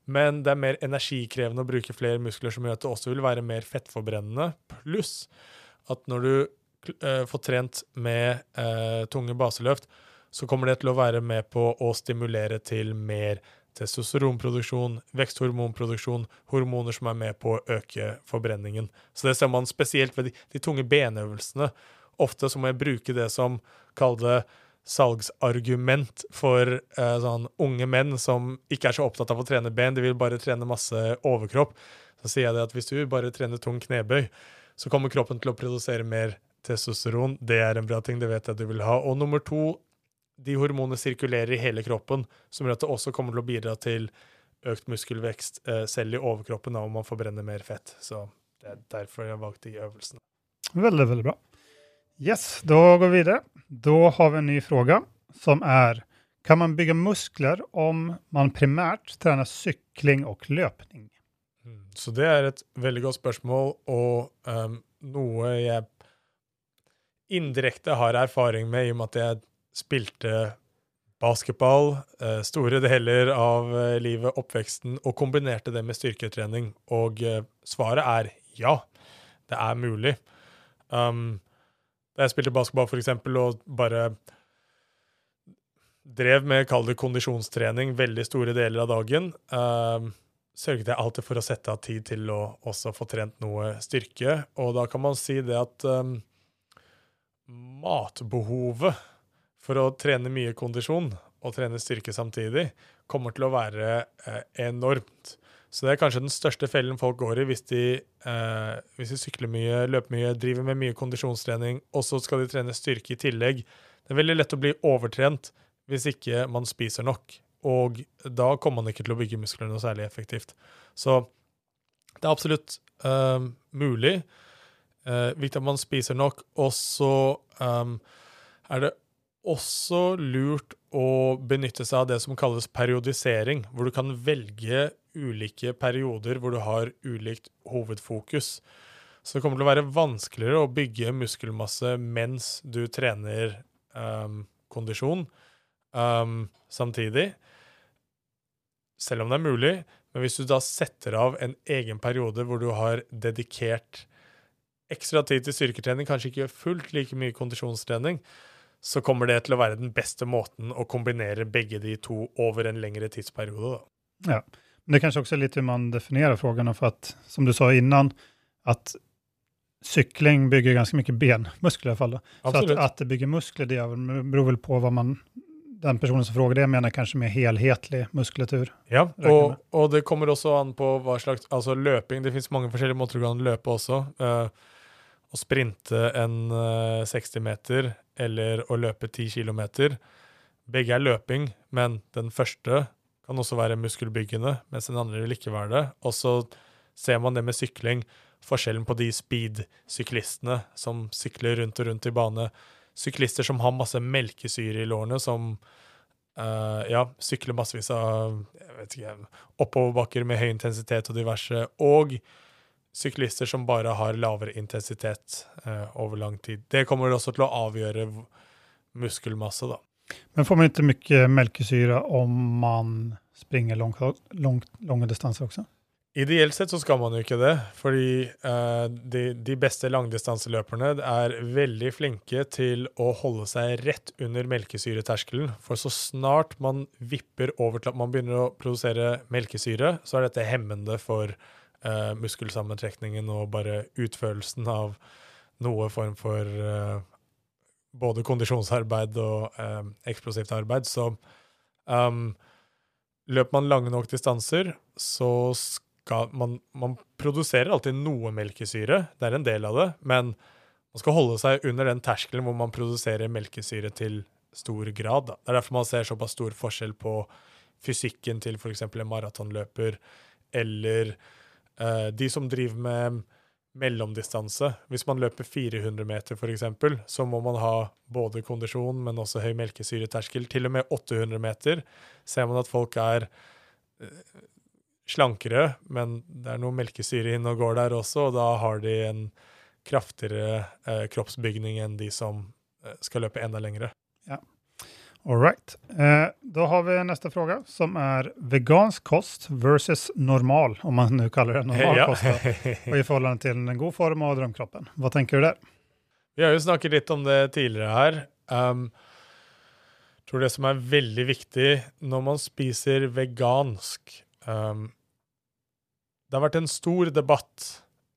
men det er mer energikrevende å bruke flere muskler, som gjør at det også vil være mer fettforbrennende. Pluss at når du uh, får trent med uh, tunge baseløft, så kommer det til å være med på å stimulere til mer testosteronproduksjon, veksthormonproduksjon, hormoner som er med på å øke forbrenningen. Så det ser man spesielt ved de, de tunge benøvelsene. Ofte så må jeg bruke det som, kall det salgsargument for uh, sånn unge menn som ikke er så opptatt av å trene ben, de vil bare trene masse overkropp. Så sier jeg det at hvis du bare trener tung knebøy, så kommer kroppen til å produsere mer testosteron. Det er en bra ting, det vet jeg du vil ha. Og nummer to, de hormonene sirkulerer i hele kroppen, som gjør at det også kommer til å bidra til økt muskelvekst uh, selv i overkroppen om man forbrenner mer fett. Så det er derfor jeg valgte valgt de øvelsene.
Veldig, veldig bra. Yes, da går vi videre. Da har vi en ny fråga som er Kan man bygge muskler om man primært trener sykling og løpning?
Mm, så det er et veldig godt spørsmål, og um, noe jeg indirekte har erfaring med, i og med at jeg spilte basketball uh, store deler av uh, livet, oppveksten, og kombinerte det med styrketrening. Og uh, svaret er ja, det er mulig. Um, da jeg spilte basketball, eksempel, og bare drev med, kall det kondisjonstrening, veldig store deler av dagen, uh, sørget jeg alltid for å sette av tid til å også få trent noe styrke. Og da kan man si det at um, matbehovet for å trene mye kondisjon og trene styrke samtidig kommer til å være uh, enormt. Så det er kanskje den største fellen folk går i hvis de, eh, hvis de sykler mye, løper mye, driver med mye kondisjonstrening, og så skal de trene styrke i tillegg. Det er veldig lett å bli overtrent hvis ikke man spiser nok. Og da kommer man ikke til å bygge muskler noe særlig effektivt. Så det er absolutt eh, mulig. Eh, viktig at man spiser nok. Og så um, er det også lurt å benytte seg av det som kalles periodisering, hvor du kan velge ulike perioder hvor du har ulikt hovedfokus. Så det kommer til å være vanskeligere å bygge muskelmasse mens du trener um, kondisjon um, samtidig, selv om det er mulig. Men hvis du da setter av en egen periode hvor du har dedikert ekstra tid til styrketrening, kanskje ikke fullt like mye kondisjonstrening, så kommer det til å være den beste måten å kombinere begge de to over en lengre tidsperiode.
Da. Ja, det er kanskje også litt hvordan man definerer frågorna, for at, som du sa innan, at cykling bygger ganske mye benmuskler i alla fall. Så at, at, det bygger muskler, det beror vel på hva man den personen som frågar det mener kanskje mer helhetlig muskulatur.
Ja, og, og, det kommer også an på hva slags Altså løping. Det fins mange forskjellige måter du kan løpe også. Uh, å sprinte en uh, eh, 60 meter eller å løpe 10 km. Begge er løping, men den første kan også være muskelbyggende, mens den andre vil ikke være det. Og så ser man det med sykling, forskjellen på de speed-syklistene som sykler rundt og rundt i bane. Syklister som har masse melkesyre i lårene, som uh, ja, sykler massevis av ikke, oppoverbakker med høy intensitet og diverse. Og syklister som bare har lavere intensitet uh, over lang tid. Det kommer også til å avgjøre muskelmasse, da.
Men får man ikke mye melkesyre om man springer långa lång, lange distanser også?
Ideelt sett så skal man jo ikke det, fordi uh, de, de, beste langdistanseløperne er veldig flinke til å holde seg rett under melkesyreterskelen. For så snart man vipper over til at man begynner å produsere melkesyre, så er dette hemmende for uh, muskelsammentrekningen og bare utførelsen av noe form for uh, både kondisjonsarbeid og eh, eksplosivt arbeid. Så um, løper man lange nok distanser, så skal man Man produserer alltid noe melkesyre, det er en del av det, men man skal holde seg under den terskelen hvor man produserer melkesyre til stor grad. Da. Det er derfor man ser såpass stor forskjell på fysikken til f.eks. en maratonløper eller eh, de som driver med mellomdistanse, hvis man løper 400 meter f.eks., så må man ha både kondisjon, men også høy melkesyreterskel. Til og med 800 meter ser man at folk er uh, slankere, men det er noe melkesyre inne og går der også, og da har de en kraftigere uh, kroppsbygning enn de som skal løpe enda lengre.
Ja. All right. Eh, då har vi neste fråga som er vegansk kost versus normal, om man nu kaller det normal ja. kost, og i forhold til en god form og drømkroppen. Hva tenker du der?
Vi har jo snakket litt om det tidligere her. Um, jeg tror det som er veldig viktig når man spiser vegansk um, Det har vært en stor debatt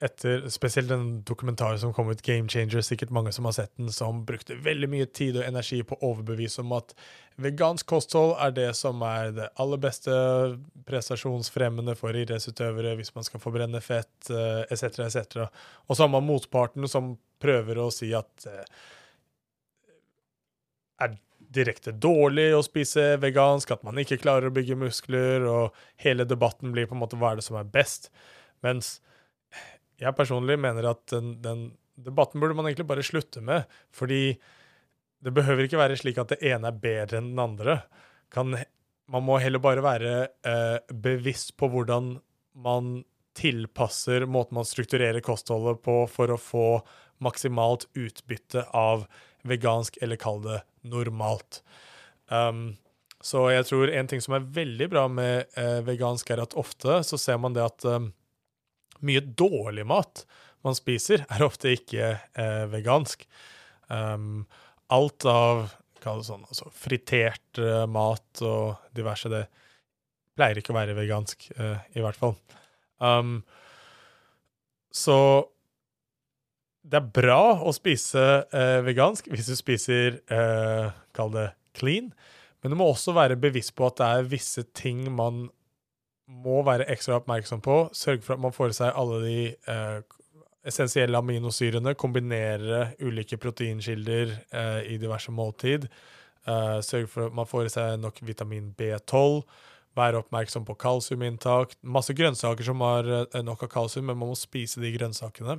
etter spesielt den dokumentaren som kom ut, Game Changer, sikkert mange som har sett den, som brukte veldig mye tid og energi på å overbevise om at vegansk kosthold er det som er det aller beste prestasjonsfremmende for idrettsutøvere hvis man skal forbrenne fett, etc., eh, etc. Og så har man motparten som prøver å si at det er direkte dårlig å spise vegansk, at man ikke klarer å bygge muskler, og hele debatten blir på en måte hva er det som er best. Mens jeg personlig mener at den, den, debatten burde man egentlig bare slutte med. Fordi det behøver ikke være slik at det ene er bedre enn den andre. Kan, man må heller bare være eh, bevisst på hvordan man tilpasser måten man strukturerer kostholdet på for å få maksimalt utbytte av vegansk, eller kall det normalt. Um, så jeg tror en ting som er veldig bra med eh, vegansk, er at ofte så ser man det at um, mye dårlig mat man spiser, er ofte ikke eh, vegansk. Um, alt av sånn, altså fritert uh, mat og diverse, det pleier ikke å være vegansk, uh, i hvert fall. Um, så det er bra å spise uh, vegansk hvis du spiser Kall det clean, men du må også være bevisst på at det er visse ting man må være ekstra oppmerksom på. Sørge for at man får i seg alle de eh, essensielle aminosyrene. Kombinere ulike proteinkilder eh, i diverse måltid. Eh, sørge for at man får i seg nok vitamin B12. Være oppmerksom på kalsiuminntak. Masse grønnsaker som har uh, nok av kalsium, men man må spise de grønnsakene.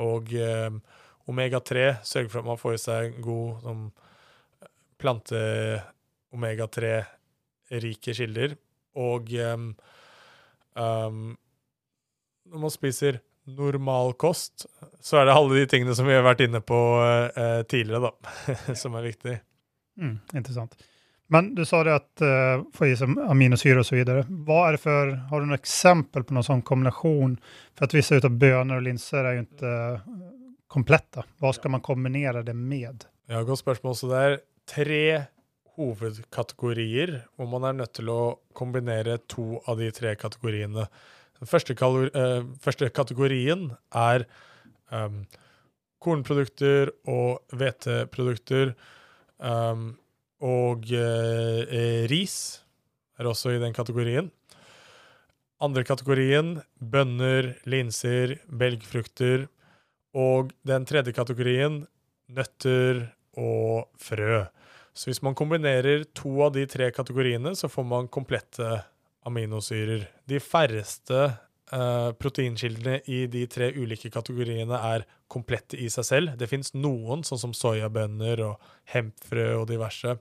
Og uh, omega-3. Sørge for at man får i seg god sånn, plante-omega-3-rike kilder. Og um, um, når man spiser normal kost, så er det alle de tingene som vi har vært inne på uh, tidligere, da, som er viktig.
Mm, interessant. Men du sa det at uh, få i seg aminosyre og så videre. Hva er det for, har du noen eksempel på noen sånn kombinasjon? For at visse av bønner og linser er jo ikke komplette. Hva skal man kombinere det med?
Ja, Godt spørsmål. Så det er tre hovedkategorier hvor man er nødt til å kombinere to av de tre kategoriene. Den første, uh, første kategorien er um, kornprodukter og hveteprodukter. Um, og uh, ris er også i den kategorien. Andre kategorien bønner, linser, belgfrukter. Og den tredje kategorien nøtter og frø. Så hvis man kombinerer to av de tre kategoriene, så får man komplette aminosyrer. De færreste eh, proteinkildene i de tre ulike kategoriene er komplette i seg selv. Det fins noen, sånn som soyabønner og hempfrø og diverse.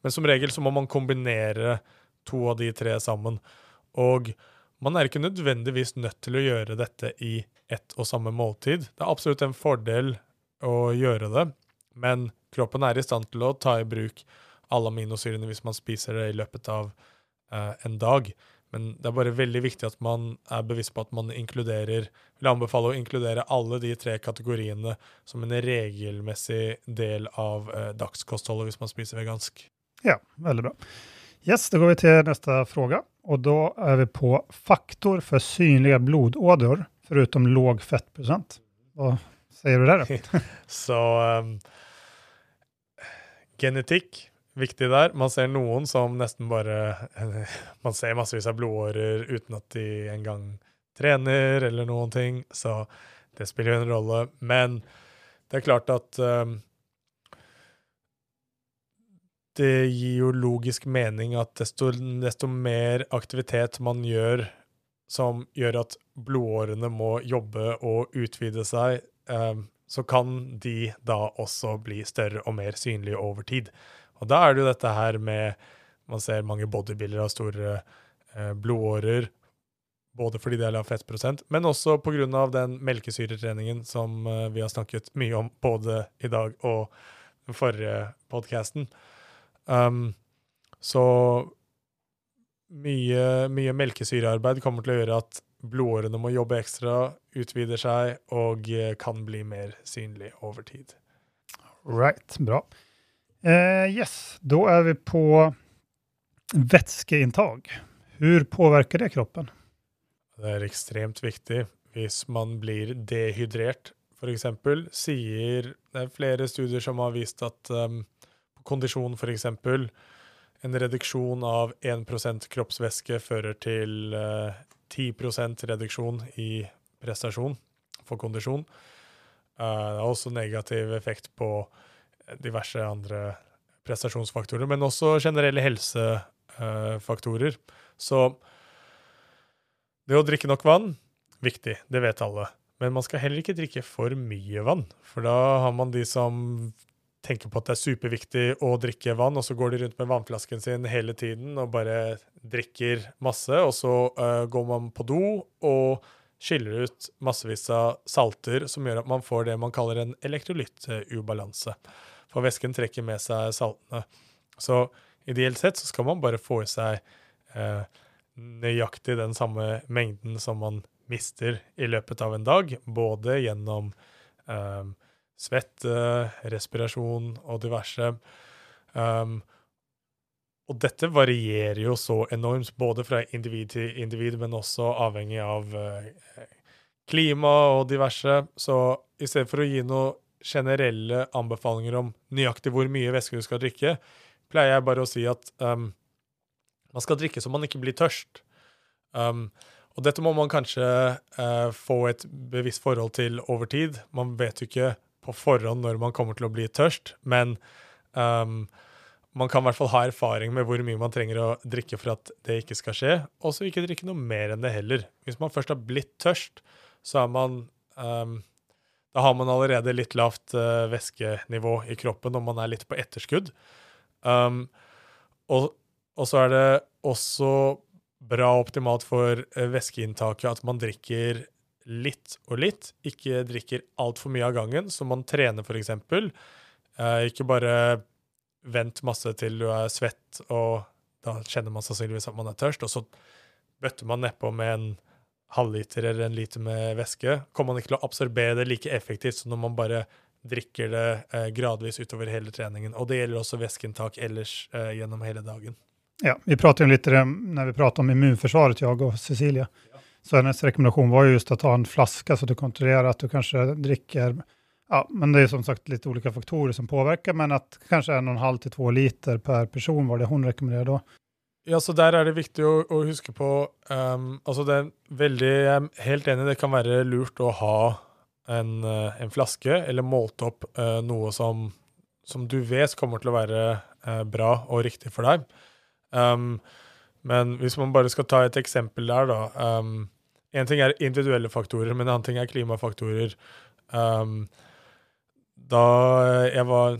Men som regel så må man kombinere to av de tre sammen. Og man er ikke nødvendigvis nødt til å gjøre dette i ett og samme måltid. Det er absolutt en fordel å gjøre det, men kroppen er i stand til å ta i bruk alle aminosyrene hvis man spiser det i løpet av uh, en dag. Men det er bare veldig viktig at man er bevisst på at man inkluderer vil anbefale å inkludere alle de tre kategoriene som en regelmessig del av uh, dagskostholdet hvis man spiser vegansk.
Ja, veldig bra. Yes, da går vi til neste spørsmål. Og da er vi på faktor for synlige blodårer, foruten låg fettprosent. Hva sier du der.
Så um, genetikk viktig der. Man ser noen som nesten bare Man ser massevis av blodårer uten at de engang trener eller noen ting, så det spiller jo en rolle. Men det er klart at um, det gir jo logisk mening at desto, desto, mer aktivitet man gjør som gjør at blodårene må jobbe og utvide seg, um, så kan de da også bli større og mer synlige over tid. Og da er det jo dette her med Man ser mange bodybuildere av store eh, blodårer, både fordi det er lav fettprosent, men også pga. den melkesyretreningen som eh, vi har snakket mye om både i dag og den forrige podkasten. Um, så mye, mye melkesyrearbeid kommer til å gjøre at blodårene må jobbe ekstra, utvider seg og eh, kan bli mer synlig over tid.
Right, bra. Uh, yes, da er vi på væskeinntak. Hvordan påvirker det kroppen?
Det er ekstremt viktig. Hvis man blir dehydrert, f.eks., sier det er flere studier som har vist at um, kondisjon, f.eks., en reduksjon av 1 kroppsvæske fører til uh, 10% reduksjon i prestasjon for kondisjon. Uh, det har også negativ effekt på diverse andre prestasjonsfaktorer, men også generelle helsefaktorer. Så det å drikke nok vann, viktig, det vet alle. Men man skal heller ikke drikke for mye vann, for da har man de som tenker på at det er superviktig å drikke vann, og så går de rundt med vannflasken sin hele tiden og bare drikker masse, og så uh, går man på do og skiller ut massevis av salter som gjør at man får det man kaller en elektrolyttubalanse. For væsken trekker med seg saltene. Så ideelt sett så skal man bare få i seg uh, nøyaktig den samme mengden som man mister i løpet av en dag, både gjennom uh, svette, respirasjon og diverse. Um, og dette varierer jo så enormt, både fra individ til individ, men også avhengig av uh, klima og diverse. Så i stedet for å gi noen generelle anbefalinger om nøyaktig hvor mye væske du skal drikke, pleier jeg bare å si at um, man skal drikke så man ikke blir tørst. Um, og dette må man kanskje uh, få et bevisst forhold til over tid. Man vet jo ikke på forhånd når man kommer til å bli tørst, men um, man kan i hvert fall ha erfaring med hvor mye man trenger å drikke for at det ikke skal skje, og så ikke drikke noe mer enn det heller. Hvis man først har blitt tørst, så er man um, Da har man allerede litt lavt uh, væskenivå i kroppen når man er litt på etterskudd. Um, og, og, så er det også bra optimalt for uh, væskeinntaket at man drikker litt og litt, ikke drikker altfor mye av gangen, så man trener f.eks. Eh, ikke bare vent masse til du er svett, og da kjenner man sannsynligvis at man er tørst, og så bøtter man nedpå med en halvliter eller en liter med væske, kommer man ikke til å absorbere det like effektivt som når man bare drikker det eh, gradvis utover hele treningen. Og det gjelder også væskeinntak ellers eh, gjennom hele dagen.
Ja, vi prater jo litt når vi prater om immunforsvaret, jeg og Cecilie. Ja. Så hennes rekommendasjon var jo just å ta en flaske, så du kontrollerer at du kanskje drikker ja, men det er som sagt litt ulike faktorer som påverkar, men at kanskje en og en halv til to liter per person var det hun rekommenderer da.
Ja, så der er det viktig å, å huske på um, Altså, det er veldig Jeg er helt enig, det kan være lurt å ha en, uh, en flaske, eller målt opp uh, noe som, som, du vet kommer til å være uh, bra og riktig for deg. Um, men hvis man bare skal ta et eksempel der, da um, En ting er individuelle faktorer, men en annen ting er klimafaktorer. Um, da jeg var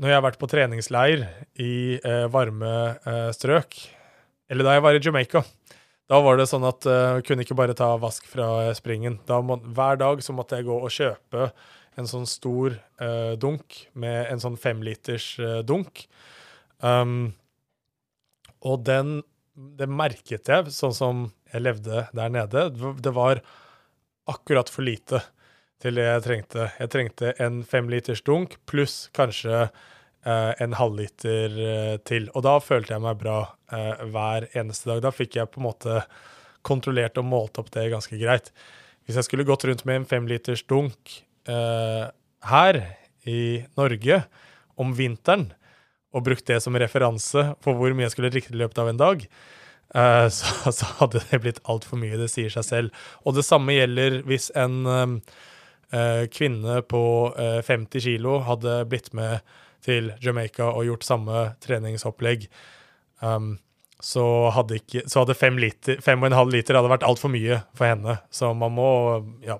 Når jeg har vært på treningsleir i eh, varme eh, strøk, eller da jeg var i Jamaica, da var det sånn at jeg uh, kunne ikke bare ta vask fra springen. Må, hver dag så måtte jeg gå og kjøpe en sånn stor uh, dunk med en sånn femliters uh, dunk. Um, og den Det merket jeg, sånn som jeg levde der nede. Det var akkurat for lite til det jeg trengte. Jeg trengte en femliters dunk pluss kanskje eh, en halvliter eh, til. Og da følte jeg meg bra eh, hver eneste dag. Da fikk jeg på en måte kontrollert og målt opp det ganske greit. Hvis jeg skulle gått rundt med en femliters dunk eh, her i Norge om vinteren, og brukt det som referanse for hvor mye jeg skulle drikke i løpet av en dag, uh, så, så, hadde det blitt altfor mye. Det sier seg selv. Og det samme gjelder hvis en um, eh, kvinne på eh, 50 kilo hadde blitt med til Jamaica og gjort samme treningsopplegg, um, så hadde, ikke, så hadde fem, liter, fem og en halv liter hadde vært altfor mye for henne. Så man må ja,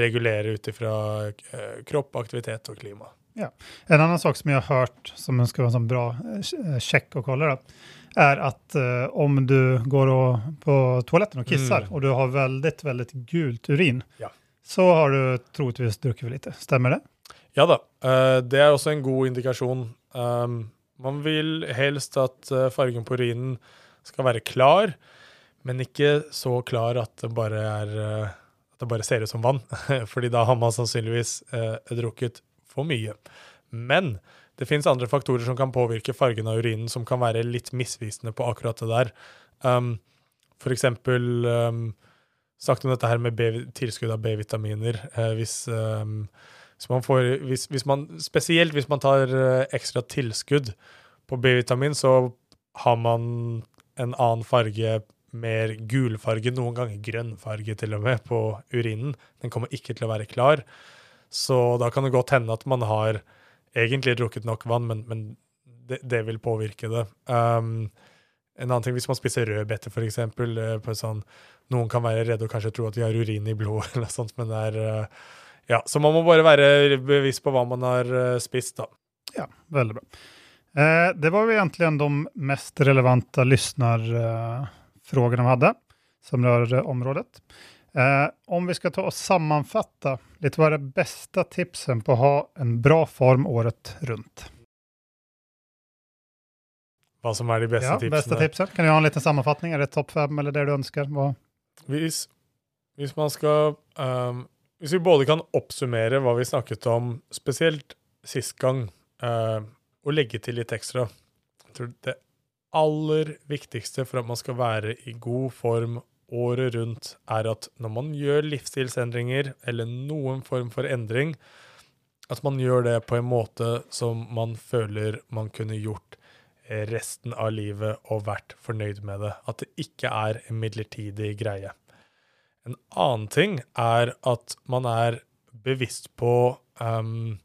regulere ut ifra eh, kropp, aktivitet og klima.
Ja. En annen sak som jeg har hørt, som skal være en sånn bra eh, sjekk å kalle det, er at uh, om du går og, på toaletten og kisser, mm. og du har veldig, veldig gult urin,
ja
så har du troligvis drukket for lite. Stemmer det?
Ja da. Uh, det er også en god indikasjon. Um, man vil helst at fargen på urinen skal være klar, men ikke så klar at det bare, er, uh, at det bare ser ut som vann. Fordi da har man sannsynligvis drukket for mye. Men det fins andre faktorer som kan påvirke fargen av urinen, som kan være litt misvisende på akkurat det der. Um, for eksempel um, snakket om dette her med tilskudd av B-vitaminer. Eh, hvis, um, hvis, man får, hvis, hvis, man, Spesielt hvis man tar eh, ekstra tilskudd på B-vitamin, så har man en annen farge, mer gulfarge, noen ganger grønnfarge til og med, på urinen. Den kommer ikke til å være klar. Så da kan det godt hende at man har egentlig drukket nok vann, men, men det, det, vil påvirke det. Um, en annen ting, Hvis man spiser rødbeter, f.eks., på sånn noen kan være redde og kanskje tro at de har urin i blodet, eller noe sånt, men det er eh, Ja, så man må bare være bevisst på hva man har eh, spist, da.
Ja, veldig bra. Eh, det var jo egentlig de mest relevante lyssnarfrågorna vi hadde, som rör området. Eh, om vi skal ta og sammanfatta litt, hva er det beste tipsen på å ha en bra form året rundt?
Hva som er de beste ja, tipsene?
Beste tipsen. Kan du ha en liten sammenfatning? Er det topp fem, eller det du ønsker? Hva?
Hvis, hvis man skal um, Hvis vi både kan oppsummere hva vi snakket om, spesielt sist gang, uh, og legge til litt ekstra Jeg tror det aller viktigste for at man skal være i god form året rundt, er at når man gjør livsstilsendringer eller noen form for endring, at man gjør det på en måte som man føler man kunne gjort resten av livet og vært fornøyd med det. At det ikke er en midlertidig greie. En annen ting er at man er bevisst på um,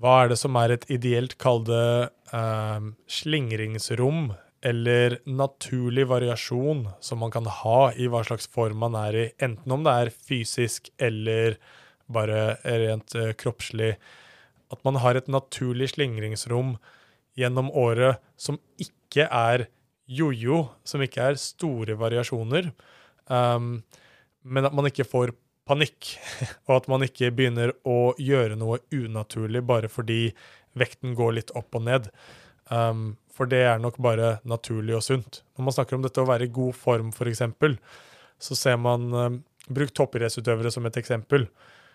hva er det som er et ideelt, kall det um, slingringsrom, eller naturlig variasjon som man kan ha i hva slags form man er i, enten om det er fysisk eller bare rent uh, kroppslig. At man har et naturlig slingringsrom gjennom året som ikke er jojo, som ikke er store variasjoner, um, men at man ikke får panikk, og at man ikke begynner å gjøre noe unaturlig bare fordi vekten går litt opp og ned. Um, for det er nok bare naturlig og sunt. Når man snakker om dette å være i god form, f.eks., så ser man um, Bruk toppidrettsutøvere som et eksempel.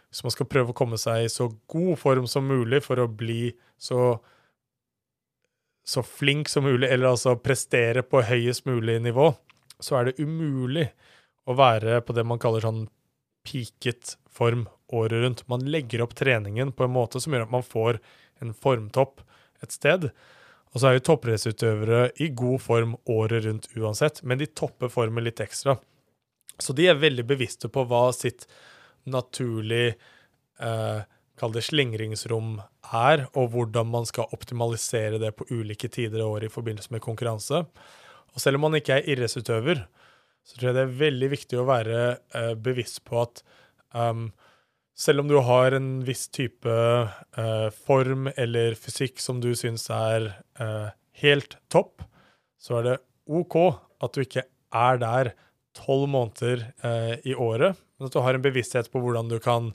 Hvis man skal prøve å komme seg i så god form som mulig for å bli så, så flink som mulig, eller altså prestere på høyest mulig nivå, så er det umulig å være på det man kaller sånn peaket form året rundt. Man legger opp treningen på en måte som gjør at man får en formtopp et sted. Og så er jo toppidrettsutøvere i god form året rundt uansett, men de topper formen litt ekstra. Så de er veldig bevisste på hva sitt naturlig eh, Kall det slingringsrom er, og hvordan man skal optimalisere det på ulike tider av året i forbindelse med konkurranse. Og selv om man ikke er idrettsutøver, så tror jeg det er veldig viktig å være eh, bevisst på at um, selv om du har en viss type eh, form eller fysikk som du syns er eh, helt topp, så er det OK at du ikke er der tolv måneder eh, i året, men at du har en bevissthet på hvordan du kan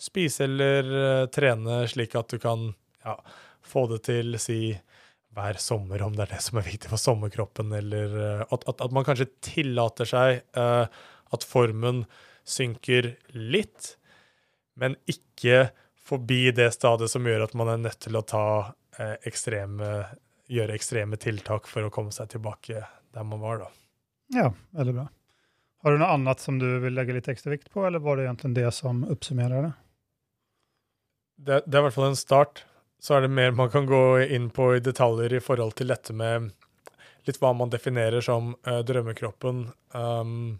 spise eller trene slik at du kan ja, få det til, si hver sommer, om det er det som er viktig for sommerkroppen, eller at, at, at man kanskje tillater seg at formen synker litt, men ikke forbi det stadiet som gjør at man er nødt til å ta eh, ekstreme, gjøre ekstreme tiltak for å komme seg tilbake der man var, da.
Ja, veldig bra. Har du noe annet som du vil legge litt ekstra vikt på, eller var det egentlig det som oppsummerer det?
det? Det er i hvert fall en start. Så er det mer man kan gå inn på i detaljer i forhold til dette med litt hva man definerer som uh, drømmekroppen. Um,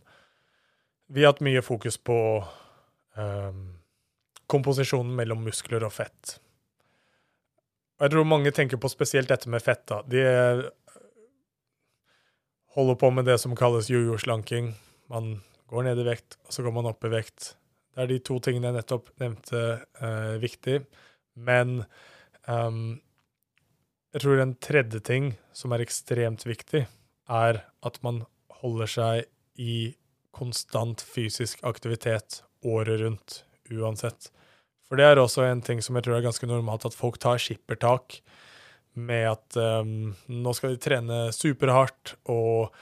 vi har hatt mye fokus på um, komposisjonen mellom muskler og fett. Jeg tror mange tenker på spesielt dette med fett. da. De holder på med det som kalles jojo-slanking. Man går ned i vekt, og så går man opp i vekt. Det er de to tingene jeg nettopp nevnte uh, viktig. Men um, jeg tror en tredje ting som er ekstremt viktig, er at man holder seg i konstant fysisk aktivitet året rundt, uansett. For det er også en ting som jeg tror er ganske normalt, at folk tar skippertak med at um, nå skal de trene superhardt og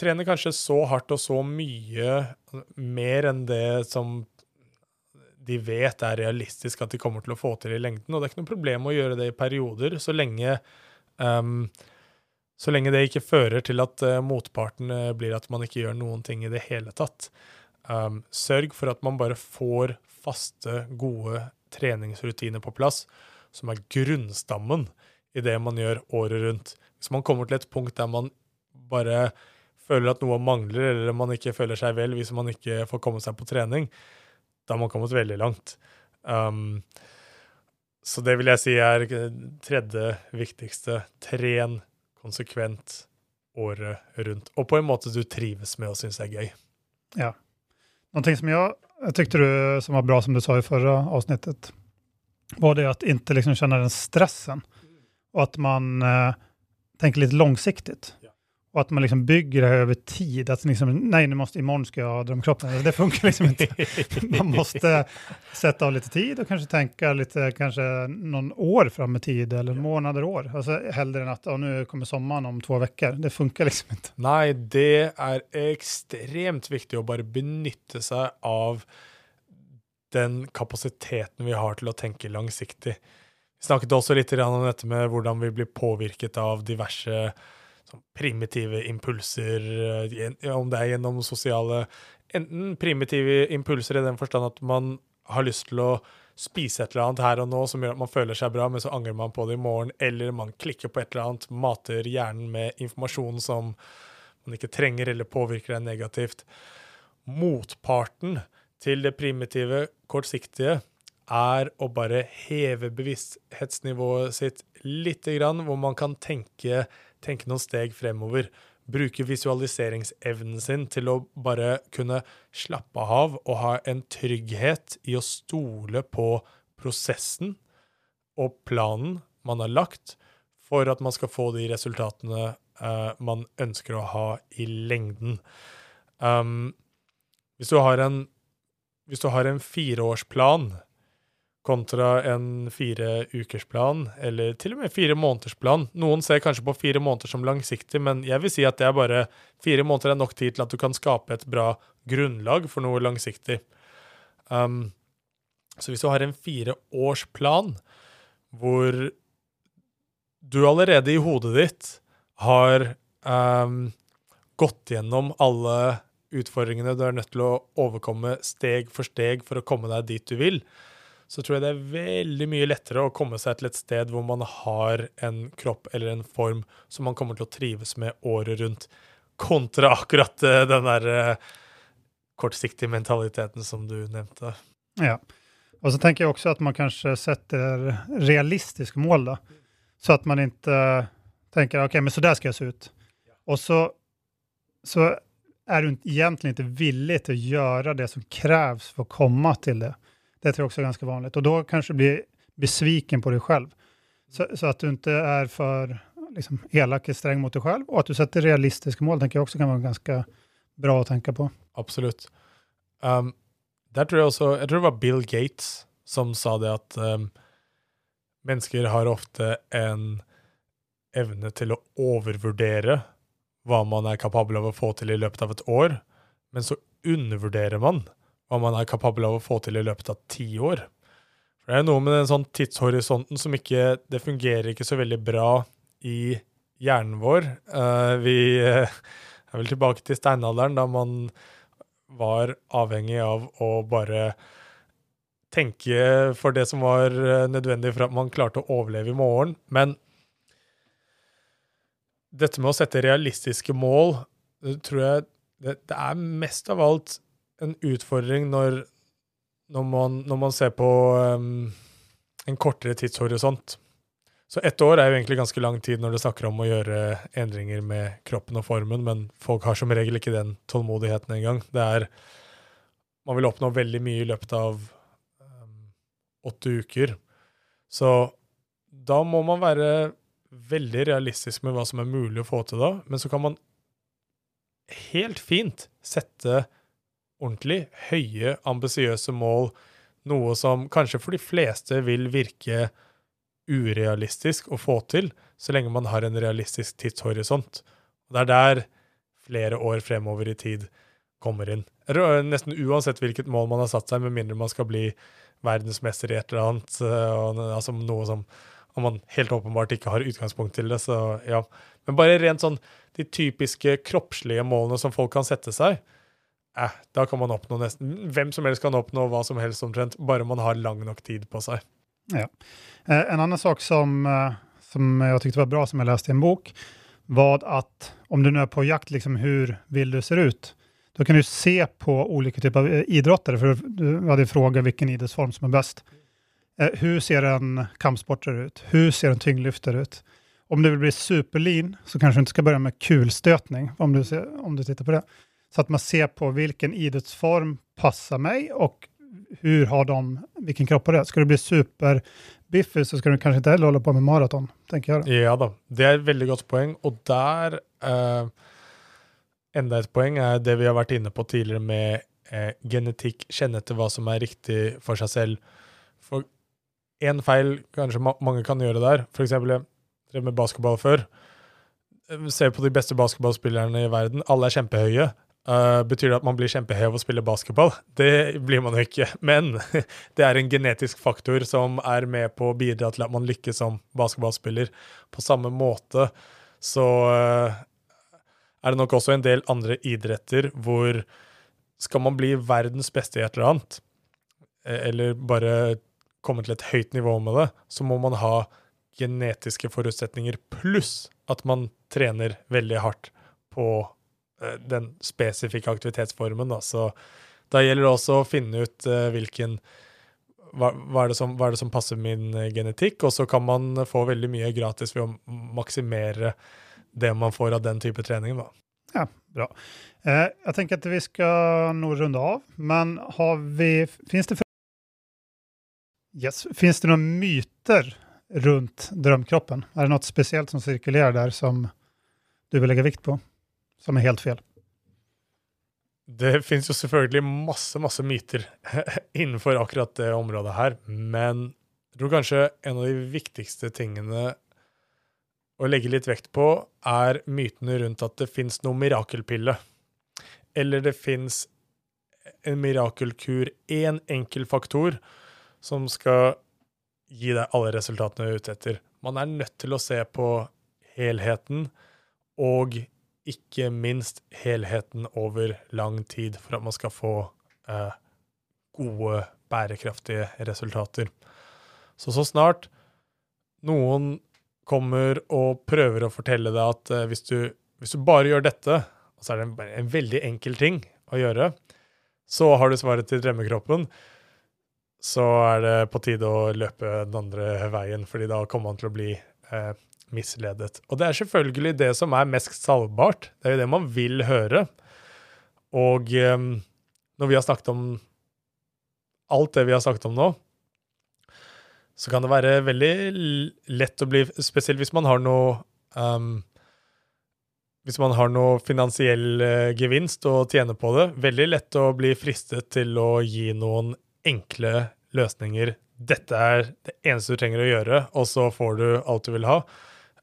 trene kanskje så hardt og så mye mer enn det som de vet er realistisk at de kommer til å få til i lengden. Og det er ikke noe problem å gjøre det i perioder, så lenge um, så lenge det ikke fører til at uh, motparten uh, blir at man ikke gjør noen ting i det hele tatt. Um, sørg for at man bare får faste, gode treningsrutiner på plass, som er grunnstammen i det man gjør året rundt. Hvis man kommer til et punkt der man bare føler at noe mangler, eller man ikke føler seg vel hvis man ikke får komme seg på trening, da har man kommet veldig langt. Um, så det vil jeg si er tredje viktigste. Tren konsekvent året rundt. Og på en måte du trives med og syns er gøy.
Ja. Noe som jeg, jeg tykte du, som var bra, som du sa i forrige avsnittet, var det at ikke liksom kjenne den stressen. Og at man eh, tenker litt langsiktig. Och att man liksom bygger det över tid. Att liksom, nej, nu måste, imorgon ska jag ha drömkroppen. Det funkar liksom inte. Man måste sätta av lite tid och kanske tänka lite, kanske någon år fram i tid eller månader, år. Alltså hellre än att å, nu kommer sommaren om två veckor. Det funkar liksom inte.
Nej, det är extremt viktigt att bara benytte sig av den kapasiteten vi har till att tänka långsiktigt. Vi snakket også litt om dette med hvordan vi blir påvirket av diverse primitive impulser, eh, om det er gjennom sosiale Enten primitive impulser i den forstand at man har lyst til å spise et eller annet her og nå som gjør at man føler seg bra, men så angrer man på det i morgen, eller man klikker på et eller annet, mater hjernen med informasjon som man ikke trenger eller påvirker deg negativt. Motparten til det primitive, kortsiktige, er å bare heve bevissthetsnivået sitt lite grann, hvor man kan tenke, tenke noen steg fremover. Bruke visualiseringsevnen sin til å bare kunne slappe av og ha en trygghet i å stole på prosessen og planen man har lagt for at man skal få de resultatene uh, man ønsker å ha i lengden. Um, hvis du har en hvis du har en fireårsplan kontra en fire ukersplan, eller til og med fire månedersplan Noen ser kanskje på fire måneder som langsiktig, men jeg vil si at det er bare fire måneder er nok tid til at du kan skape et bra grunnlag for noe langsiktig. Um, så hvis du har en fireårsplan hvor du allerede i hodet ditt har um, gått gjennom alle utfordringene du er nødt til å overkomme steg for steg for å komme deg dit du vil, så tror jeg det er veldig mye lettere å komme seg til et sted hvor man har en kropp eller en form som man kommer til å trives med året rundt, kontra akkurat uh, den der uh, kortsiktige mentaliteten som du nevnte.
Ja. Og så tenker jeg også at man kanskje setter realistiske mål, da. Så at man ikke tenker ok, men så der skal jeg se ut. Og så, så er du egentlig ikke villig til å gjøre det som kreves for å komme til det. Det tror jeg også er ganske vanlig. Og da kanskje bli besviken på deg selv. Så, så, at du ikke er for liksom, elak og streng mot deg selv, og at du setter realistiske mål, tenker jeg også kan være ganske bra å tenke på.
Absolutt. Um, der tror jeg også Jeg tror det var Bill Gates som sa det at um, mennesker har ofte en evne til å overvurdere hva man er kapabel av å få til i løpet av et år, men så undervurderer man hva man er kapabel av å få til i løpet av ti år. For Det er noe med den sånn tidshorisonten som ikke Det fungerer ikke så veldig bra i hjernen vår. Uh, vi uh, er vel tilbake til steinalderen, da man var avhengig av å bare tenke for det som var eh, nødvendig for at man klarte å overleve i morgen. Men dette med å sette realistiske mål, det tror jeg det, det er mest av alt en utfordring når, når, man, når man, ser på um, en kortere tidshorisont. Så ett år er jo egentlig ganske lang tid når du snakker om å gjøre endringer med kroppen og formen, men folk har som regel ikke den tålmodigheten engang. Det er Man vil oppnå veldig mye i løpet av um, åtte uker. Så da må man være veldig realistisk med hva som er mulig å få til da, men så kan man helt fint sette ordentlig høye, ambisiøse mål, noe som kanskje for de fleste vil virke urealistisk å få til, så lenge man har en realistisk tidshorisont. Og det er der flere år fremover i tid kommer inn. Nesten uansett hvilket mål man har satt seg, med mindre man skal bli verdensmester i et eller annet, og, altså noe som om man helt åpenbart ikke har utgangspunkt til det, så ja. Men bare rent sånn de typiske kroppslige målene som folk kan sette seg, eh, da kan man oppnå nesten Hvem som helst kan oppnå hva som helst omtrent, bare man har lang nok tid på seg.
Ja. Eh, en annen sak som, eh, som jeg syntes var bra, som jeg leste i en bok, var at om du nå er på jakt, liksom, hvordan vil du se ut? Da kan du se på ulike typer av idrotter, for du hadde frågat hvilken idrettsform som er best. Eh, hur ser en kampsporter ut? Hvor ser en tyngdløfter ut? Om du vil bli superlean så kanskje du ikke skal begynne med kulstøtning. om du, ser, om du på det. Så att man ser på vilken idrottsform passar mig och hur har de, vilken kropp har det? Ska du bli superbiffig så ska du kanske inte heller hålla på med maraton, tenker jeg.
Ja da, det er et veldig godt poeng. Og der eh, Enda et poeng er det vi har vært inne på tidligere med eh, genetikk, kjenne etter hva som er riktig for seg selv. For én feil kanskje ma mange kan gjøre der. Eksempel, jeg drev med basketball før. Se på de beste basketballspillerne i verden. Alle er kjempehøye. Uh, betyr det at man blir kjempehev og å spille basketball? Det blir man jo ikke. Men det er en genetisk faktor som er med på å bidra til at man lykkes som basketballspiller. På samme måte så uh, er det nok også en del andre idretter hvor skal man bli verdens beste i et eller annet, eh, eller bare komme til et høyt nivå med det, så må man ha genetiske forutsetninger pluss at man trener veldig hardt på den spesifikke aktivitetsformen. Da. Så da gjelder det også å finne ut uh, hvilken hva, hva, er som, hva er det som passer min eh, genetikk? Og så kan man få veldig mye gratis ved å maksimere det man får av den type trening. da.
Ja, bra. Eh, jeg tenker at vi skal nå runde av, men har vi Fins det, yes, det noen myter rundt drømkroppen? Er det noe spesielt som sirkulerer der som du vil legge vikt på, som er helt feil?
Det finnes jo selvfølgelig masse, masse myter innenfor akkurat det området her, men jeg tror kanskje en av de viktigste tingene å legge litt vekt på, er mytene rundt at det fins noe mirakelpille. Eller det fins en mirakelkur, én en enkel faktor, som skal gi deg alle resultatene du er ute etter. Man er nødt til å se på helheten og ikke minst helheten over lang tid for at man skal få eh, gode, bærekraftige resultater. Så så snart noen kommer og prøver å fortelle deg at eh, hvis, du, hvis, du, bare gjør dette, og så er det en, en, veldig enkel ting å gjøre, så har du svaret til drømmekroppen, så er det på tide å løpe den andre veien, fordi da kommer man til å bli eh, misledet. Og det er selvfølgelig det som er mest salgbart. Det er jo det man vil høre. Og um, når vi har snakket om alt det vi har snakket om nå, så kan det være veldig lett å bli Spesielt hvis man har noe um, Hvis man har noe finansiell uh, gevinst å tjene på det, veldig lett å bli fristet til å gi noen enkle løsninger. Dette er det eneste du trenger å gjøre, og så får du alt du vil ha.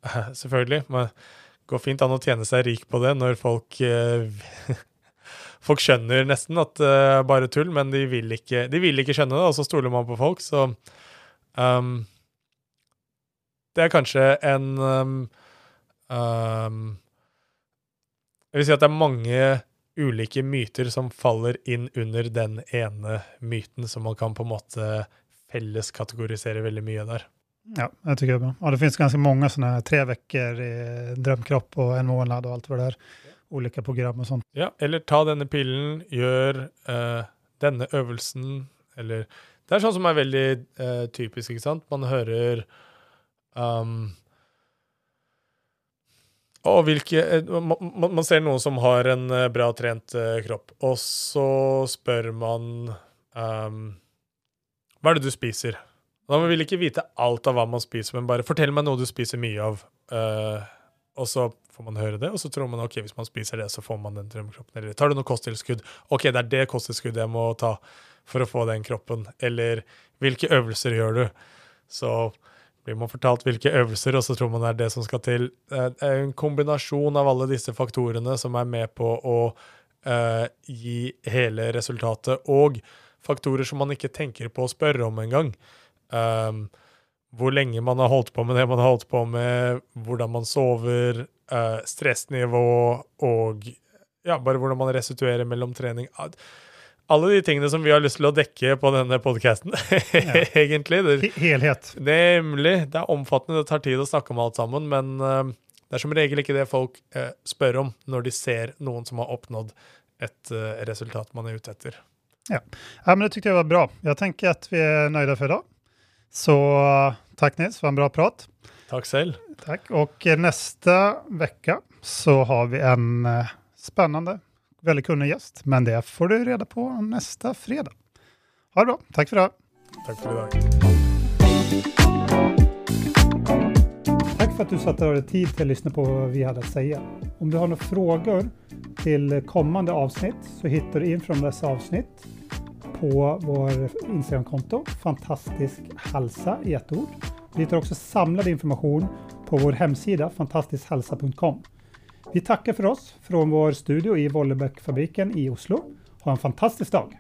selvfølgelig. Men det går fint an å tjene seg rik på det når folk eh, Folk skjønner nesten at det uh, er bare tull, men de vil, ikke, de vil ikke skjønne det, og så stoler man på folk. Så um, det er kanskje en um, um, Jeg vil si at det er mange ulike myter som faller inn under den ene myten, som man kan på en måte felleskategorisere veldig mye der.
Ja, tycker det er bra. Ja, det finns ganske mange sådana tre veckor i drømkropp og en måned og alt vad det er. Olika program og sånt.
Ja, eller ta denne pillen, gjør uh, denne øvelsen, eller Det er sånn som er veldig uh, typisk, ikke sant? Man hører um, og hvilke, eh, man, man, ser noen som har en bra trent kropp, og så spør man um, Hva er det du spiser? Man vil ikke vite alt av hva man spiser, men bare fortell meg noe du spiser mye av. Uh, og så får man høre det, og så tror man ok, hvis man spiser det, så får man den drømmekroppen. Eller tar du noe kosttilskudd? Ok, det er det kosttilskuddet jeg må ta for å få den kroppen. Eller hvilke øvelser gjør du? Så blir man fortalt hvilke øvelser, og så tror man det er det som skal til. Det er en kombinasjon av alle disse faktorene som er med på å uh, gi hele resultatet, og faktorer som man ikke tenker på å spørre om engang. Um, hvor lenge man har holdt på med det man har holdt på med, hvordan man sover, uh, stressnivå og ja, bare hvordan man restituerer mellom trening. Alle de tingene som vi har lyst til å dekke på denne podkasten, ja. egentlig.
Det, Helhet.
Nemlig. Det er omfattende, det tar tid å snakke om alt sammen, men uh, det er som regel ikke det folk uh, spør om når de ser noen som har oppnådd et resultat man er ute etter.
Ja. ja, men det tykte jeg var bra. Jeg tenker at vi er nøyde for i dag. Så takk Nils for en bra prat.
Takk selv.
Takk. Og neste uke så har vi en uh, spennende, veldig kunnig gjest. Men det får du reda på neste fredag. Ha det bra. Takk for det.
Takk for i dag.
Takk for at du satte deg tid til å lytte på hva vi hadde å si. Om du har noen spørsmål til kommende avsnitt, så finner du inn fra disse avsnitt på vår Instagram-konto, Fantastisk hälsa i ett ord. Vi hittar också samlad information på vår hemsida fantastiskhalsa.com. Vi tackar för oss från vår studio i Vollebækfabriken i Oslo. Ha en fantastisk dag!